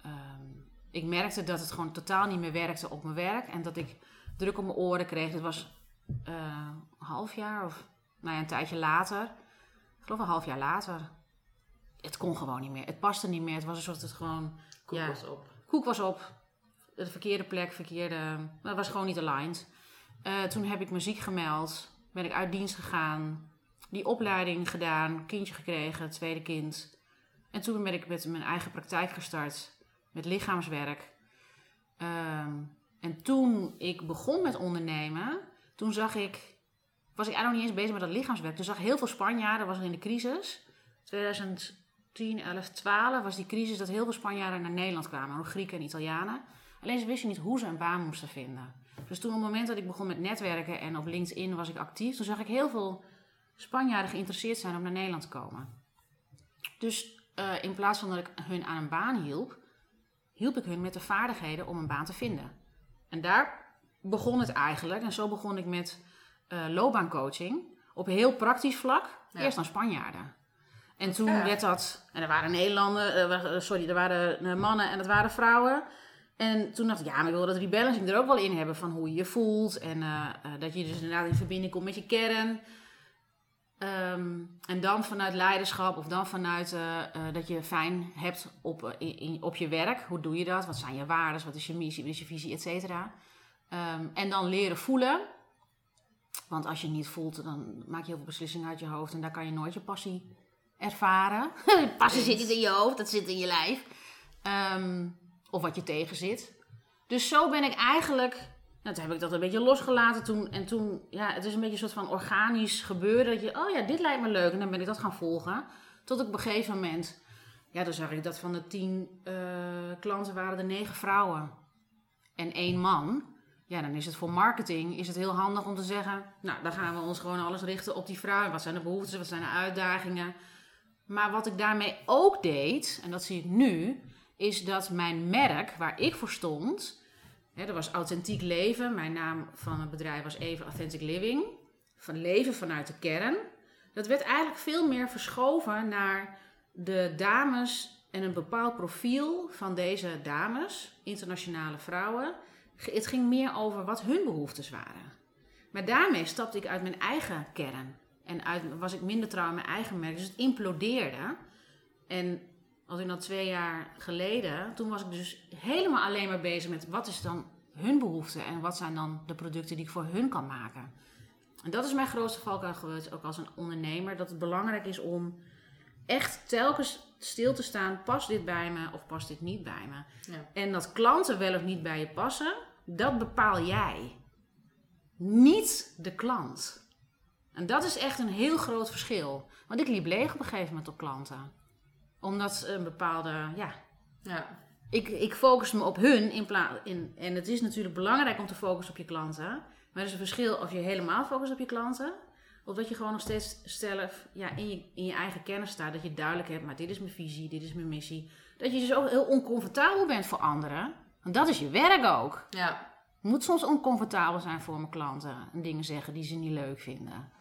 ehm, ik merkte dat het gewoon totaal niet meer werkte op mijn werk. En dat ik druk op mijn oren kreeg. Het was eh, een half jaar of nou ja, een tijdje later. Ik geloof een half jaar later. Het kon gewoon niet meer. Het paste niet meer. Het was soort het gewoon... Koek Ja. was op. Koek was op. De verkeerde plek, verkeerde... Dat was gewoon niet aligned. Eh, toen heb ik me ziek gemeld. Ben ik uit dienst gegaan. Die opleiding gedaan. Kindje gekregen. Tweede kind. En toen ben ik met mijn eigen praktijk gestart. Met lichaamswerk. Ehm, en toen ik begon met ondernemen... Toen zag ik... Was ik eigenlijk nog niet eens bezig met dat lichaamswerk. Toen zag ik heel veel Spanjaarden. was er in de crisis. 2010, 11, 12 was die crisis dat heel veel Spanjaarden naar Nederland kwamen. Ook Grieken en Italianen. Alleen ze wisten niet hoe ze een baan moesten vinden. Dus toen op het moment dat ik begon met netwerken en op LinkedIn was ik actief, toen zag ik heel veel Spanjaarden geïnteresseerd zijn om naar Nederland te komen. Dus eh, in plaats van dat ik hun aan een baan hielp, hielp ik hun met de vaardigheden om een baan te vinden. En daar begon het eigenlijk. En zo begon ik met eh, loopbaancoaching op heel praktisch vlak. Ja. Eerst aan Spanjaarden. En toen Ja. werd dat, en er waren Nederlanders, eh, eh, sorry, er waren eh, mannen en het waren vrouwen. En toen dacht ik, ja, maar ik wil dat rebalancing er ook wel in hebben van hoe je je voelt. En dat je dus inderdaad in verbinding komt met je kern. Ehm, en dan vanuit leiderschap of dan vanuit dat je fijn hebt op, in, in- op je werk. Hoe doe je dat? Wat zijn je waarden? Wat is je missie? Wat is je visie? Et cetera. Ehm, en dan leren voelen. Want als je niet voelt, dan maak je heel veel beslissingen uit je hoofd. En daar kan je nooit je passie ervaren. (laughs) passie zit niet in je hoofd, dat zit in je lijf. Ehm, of wat je tegen zit. Dus zo ben ik eigenlijk... Nou, toen heb ik dat een beetje losgelaten toen. En toen, ja, het is een beetje een soort van organisch gebeuren. Dat je, oh ja, dit lijkt me leuk. En dan ben ik dat gaan volgen. Tot ik op een gegeven moment... Ja, dan zag ik dat van de tien eh, klanten waren er negen vrouwen. En één man. Ja, dan is het voor marketing is het heel handig om te zeggen... Nou, dan gaan we ons gewoon alles richten op die vrouw. Wat zijn de behoeftes, wat zijn de uitdagingen? Maar wat ik daarmee ook deed, en dat zie ik nu... is dat mijn merk, waar ik voor stond... Hè, dat was Authentiek Leven. Mijn naam van het bedrijf was even Authentic Living. Van leven vanuit de kern. Dat werd eigenlijk veel meer verschoven naar de dames en een bepaald profiel van deze dames, internationale vrouwen. Het ging meer over wat hun behoeftes waren. Maar daarmee stapte ik uit mijn eigen kern. En uit, was ik minder trouw in mijn eigen merk. Dus het implodeerde. En als ik dan twee jaar geleden, toen was ik dus helemaal alleen maar bezig met wat is dan hun behoefte en wat zijn dan de producten die ik voor hun kan maken. En dat is mijn grootste valkuil geweest, ook als een ondernemer, dat het belangrijk is om echt telkens stil te staan, past dit bij me of past dit niet bij me? Ja. En dat klanten wel of niet bij je passen, dat bepaal jij. Niet de klant. En dat is echt een heel groot verschil. Want ik liep leeg op een gegeven moment op klanten. Omdat een bepaalde, ja, Ja. ik, ik focus me op hun in plaats. In, en het is natuurlijk belangrijk om te focussen op je klanten. Maar er is een verschil of je helemaal focust op je klanten. Of dat je gewoon nog steeds zelf ja, in, je, in je eigen kennis staat. Dat je duidelijk hebt, maar dit is mijn visie, dit is mijn missie. Dat je dus ook heel oncomfortabel bent voor anderen. Want dat is je werk ook. Ja. Moet soms oncomfortabel zijn voor mijn klanten. En dingen zeggen die ze niet leuk vinden.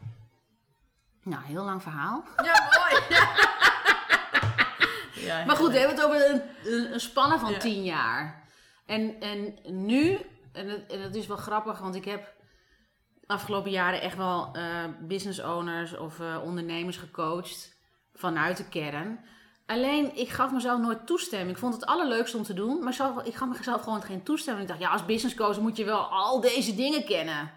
Nou, heel lang verhaal. Ja, mooi. (laughs) ja, Maar goed, we hebben het over een, een, spanne van Ja. tien jaar. En, en nu, en het is wel grappig, want ik heb afgelopen jaren echt wel eh, business owners of eh, ondernemers gecoacht vanuit de kern. Alleen, ik gaf mezelf nooit toestemming. Ik vond het allerleukste om te doen, maar ik gaf mezelf gewoon geen toestemming. Ik dacht, ja, als business coach moet je wel al deze dingen kennen.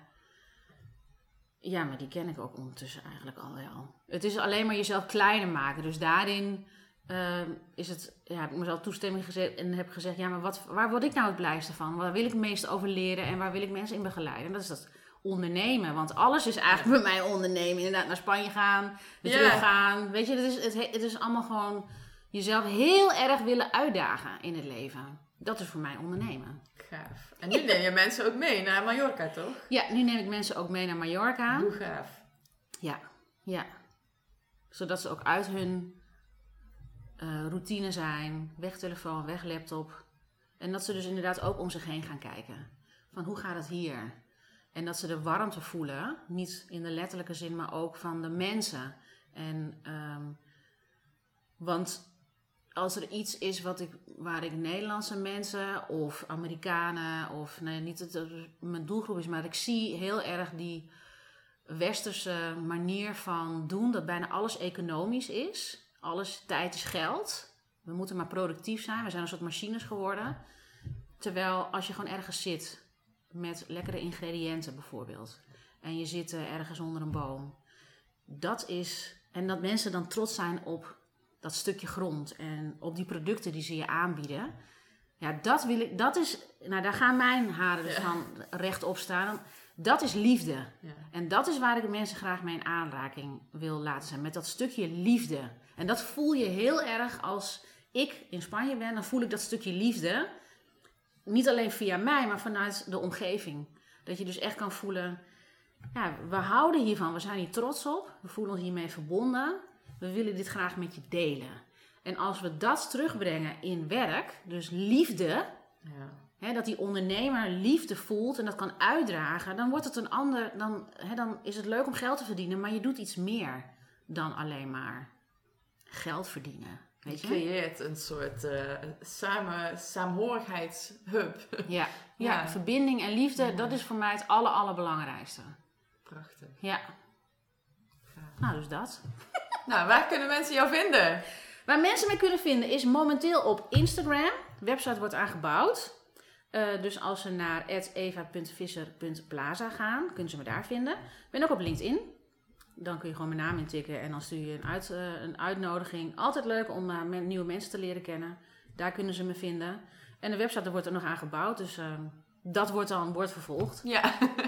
Ja, maar die ken ik ook ondertussen eigenlijk al wel. Het is alleen maar jezelf kleiner maken. Dus daarin Ehm, is het, ja, heb ik mezelf toestemming gezet en heb gezegd, ja, maar wat, waar word ik nou het blijste van? Waar wil ik het meest over leren en waar wil ik mensen in begeleiden? En dat is dat ondernemen, want alles is eigenlijk bij mij ondernemen. Inderdaad, naar Spanje gaan, weer teruggaan. Weet je, het is, het, he- het is allemaal gewoon jezelf heel erg willen uitdagen in het leven. Dat is voor mij ondernemen. Gaaf. En nu neem je mensen ook mee naar Mallorca, toch? Ja, nu neem ik mensen ook mee naar Mallorca. Hoe gaaf. Ja, ja. Zodat ze ook uit hun eh, routine zijn. Weg telefoon, weg laptop. En dat ze dus inderdaad ook om zich heen gaan kijken. Van hoe gaat het hier? En dat ze de warmte voelen, niet in de letterlijke zin, maar ook van de mensen. En, ehm, want als er iets is wat ik, waar ik Nederlandse mensen of Amerikanen of nee, niet dat het mijn doelgroep is, maar ik zie heel erg die westerse manier van doen, dat bijna alles economisch is. Alles tijd is geld. We moeten maar productief zijn. We zijn een soort machines geworden. Terwijl als je gewoon ergens zit met lekkere ingrediënten bijvoorbeeld. En je zit eh, ergens onder een boom. Dat is. En dat mensen dan trots zijn op dat stukje grond en op die producten die ze je aanbieden. Ja, dat wil ik. Dat is. Nou, daar gaan mijn haren dus van rechtop staan. Dat is liefde. Ja. En dat is waar ik de mensen graag mee in aanraking wil laten zijn. Met dat stukje liefde. En dat voel je heel erg als ik in Spanje ben. Dan voel ik dat stukje liefde. Niet alleen via mij, maar vanuit de omgeving. Dat je dus echt kan voelen. Ja, we houden hiervan. We zijn hier trots op. We voelen ons hiermee verbonden. We willen dit graag met je delen. En als we dat terugbrengen in werk, dus liefde, Ja. Hè, dat die ondernemer liefde voelt en dat kan uitdragen, dan wordt het een ander. Dan, hè, dan is het leuk om geld te verdienen, maar je doet iets meer dan alleen maar geld verdienen. Je Weet je? creëert een soort eh, samen, saamhorigheidshub. (laughs) Ja, ja, Ja. verbinding en liefde, Ja. dat is voor mij het aller, allerbelangrijkste. Prachtig. Ja, nou dus dat. (laughs) Nou, waar kunnen mensen jou vinden? Waar mensen mij kunnen vinden is momenteel op Instagram. De website wordt aangebouwd. Eh, dus als ze naar eva.visser.plaza gaan, kunnen ze me daar vinden. Ik ben ook op LinkedIn. Dan kun je gewoon mijn naam intikken en dan stuur je een, uit, eh, een uitnodiging. Altijd leuk om men- nieuwe mensen te leren kennen. Daar kunnen ze me vinden. En de website daar wordt er nog aan gebouwd, dus eh, dat wordt dan wordt vervolgd. Ja,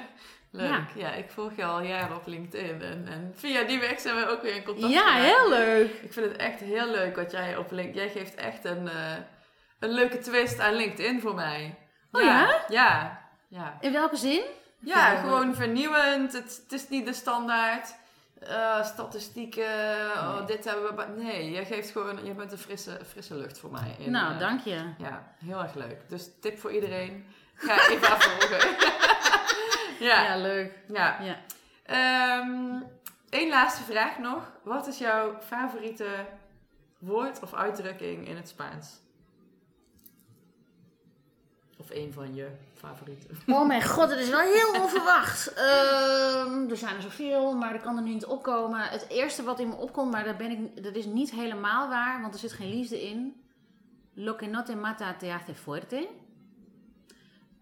(laughs) leuk. Ja. Ja. ik volg je al jaren op LinkedIn. En, en via die weg zijn we ook weer in contact Ja, heel leuk. Ik vind het echt heel leuk wat jij op LinkedIn... Jij geeft echt een, een leuke twist aan LinkedIn voor mij. Oh ja? Ja. Ja, In welke zin? ja Ja, gewoon vernieuwend. Het, het is niet de standaard eh, statistieken. Oh, dit hebben we... Nee, jij geeft gewoon... Je bent een frisse, frisse lucht voor mij. in, nou, eh, dank je. Ja, heel erg leuk. Dus tip voor iedereen. Ga (laughs) even volgen. (laughs) ja, Ja, leuk. ja. Ja. Eén laatste vraag nog. Wat is jouw favoriete woord of uitdrukking in het Spaans? Of één van je favorieten. Oh mijn god, het is wel heel onverwacht. Ehm, er zijn er zoveel, maar dat kan er nu niet opkomen. Het eerste wat in me opkomt, maar dat, ben ik, dat is niet helemaal waar, want er zit geen liefde in. Lo que no te mata te hace fuerte.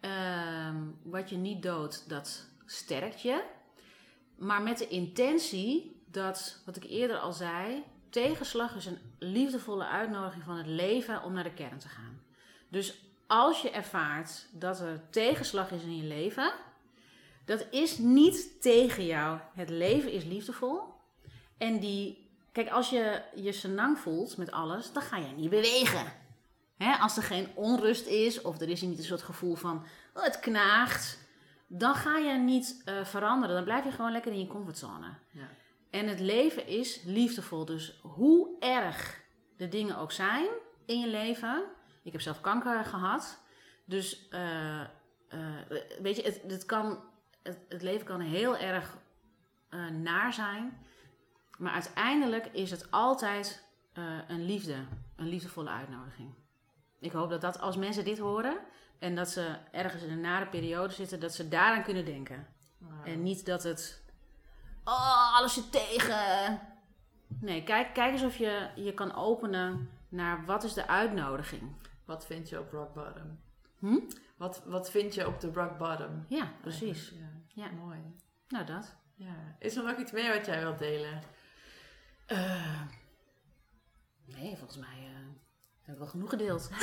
Ehm, wat je niet doodt, dat sterkt je. Maar met de intentie dat, wat ik eerder al zei, tegenslag is een liefdevolle uitnodiging van het leven om naar de kern te gaan. Dus als je ervaart dat er tegenslag is in je leven, dat is niet tegen jou. Het leven is liefdevol. En die, kijk, als je je senang voelt met alles, dan ga je niet bewegen. Als er geen onrust is, of er is niet een soort gevoel van oh, het knaagt, dan ga je niet eh, veranderen. Dan blijf je gewoon lekker in je comfortzone. Ja. En het leven is liefdevol. Dus hoe erg de dingen ook zijn in je leven. Ik heb zelf kanker gehad. Dus eh, eh, weet je, het, het, kan, het, het leven kan heel erg eh, naar zijn. Maar uiteindelijk is het altijd een liefde. Een liefdevolle uitnodiging. Ik hoop dat, dat als mensen dit horen en dat ze ergens in een nare periode zitten, dat ze daaraan kunnen denken. En niet dat het. Oh, alles zit tegen. Nee, kijk, kijk eens of je je kan openen naar wat is de uitnodiging. Wat vind je op rock bottom? Hm? Wat, wat vind je op de rock bottom? Ja, precies. Ja, Ja. mooi. Nou, dat. Ja. Is er nog iets meer wat jij wilt delen? Eh, nee, volgens mij eh, heb ik wel genoeg gedeeld. (laughs)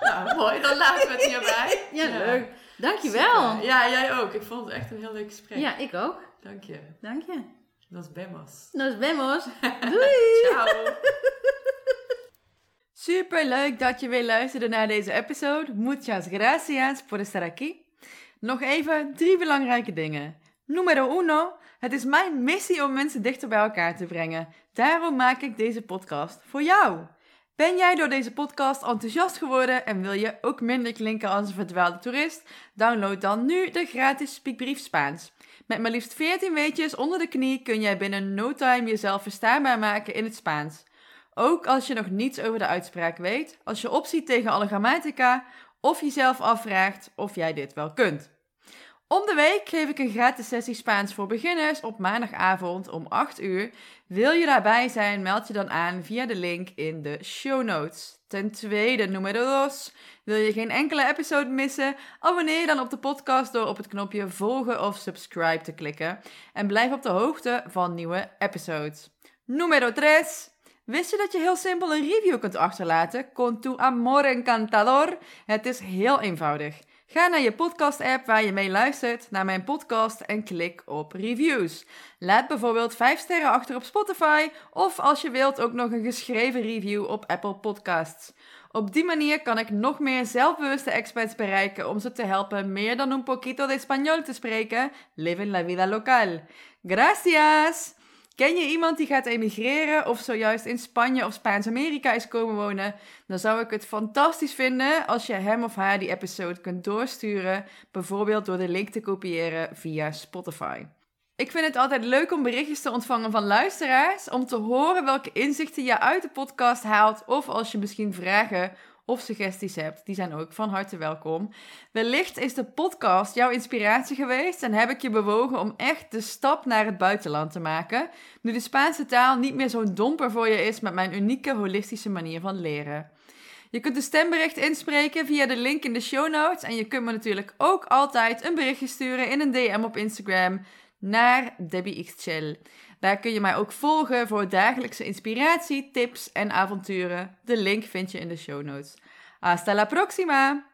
Nou, mooi. Dan laten we het hierbij. (laughs) Ja, leuk. Dankjewel. Super. Ja, jij ook. Ik vond het echt een heel leuk gesprek. Ja, ik ook. Dank je. Dank je. Nos vemos. Nos vemos. Doei. Ciao. (laughs) Super leuk dat je weer luisterde naar deze episode. Muchas gracias por estar aquí. Nog even drie belangrijke dingen. Numero uno. Het is mijn missie om mensen dichter bij elkaar te brengen. Daarom maak ik deze podcast voor jou. Ben jij door deze podcast enthousiast geworden en wil je ook minder klinken als een verdwaalde toerist? Download dan nu de gratis Speakbrief Spaans. Met maar liefst 14 weetjes onder de knie kun jij binnen no time jezelf verstaanbaar maken in het Spaans. Ook als je nog niets over de uitspraak weet, als je opziet tegen alle grammatica of jezelf afvraagt of jij dit wel kunt. Om de week geef ik een gratis sessie Spaans voor beginners op maandagavond om 8 uur. Wil je daarbij zijn, meld je dan aan via de link in de show notes. Ten tweede, numero dos. Wil je geen enkele episode missen? Abonneer je dan op de podcast door op het knopje volgen of subscribe te klikken. En blijf op de hoogte van nieuwe episodes. Numero tres. Wist je dat je heel simpel een review kunt achterlaten? Con tu amor encantador. Het is heel eenvoudig. Ga naar je podcast-app waar je mee luistert, naar mijn podcast en klik op reviews. Laat bijvoorbeeld 5 sterren achter op Spotify of als je wilt ook nog een geschreven review op Apple Podcasts. Op die manier kan ik nog meer zelfbewuste experts bereiken om ze te helpen meer dan un poquito de español te spreken. Live in la vida local. Gracias! Ken je iemand die gaat emigreren of zojuist in Spanje of Spaans-Amerika is komen wonen? Dan zou ik het fantastisch vinden als je hem of haar die episode kunt doorsturen, bijvoorbeeld door de link te kopiëren via Spotify. Ik vind het altijd leuk om berichtjes te ontvangen van luisteraars, om te horen welke inzichten je uit de podcast haalt of als je misschien vragen of suggesties hebt, die zijn ook van harte welkom. Wellicht is de podcast jouw inspiratie geweest en heb ik je bewogen om echt de stap naar het buitenland te maken, nu de Spaanse taal niet meer zo'n domper voor je is met mijn unieke holistische manier van leren. Je kunt een stembericht inspreken via de link in de show notes en je kunt me natuurlijk ook altijd een berichtje sturen in een DM op Instagram naar Debbie Xchel. Daar kun je mij ook volgen voor dagelijkse inspiratie, tips en avonturen. De link vind je in de show notes. Hasta la próxima!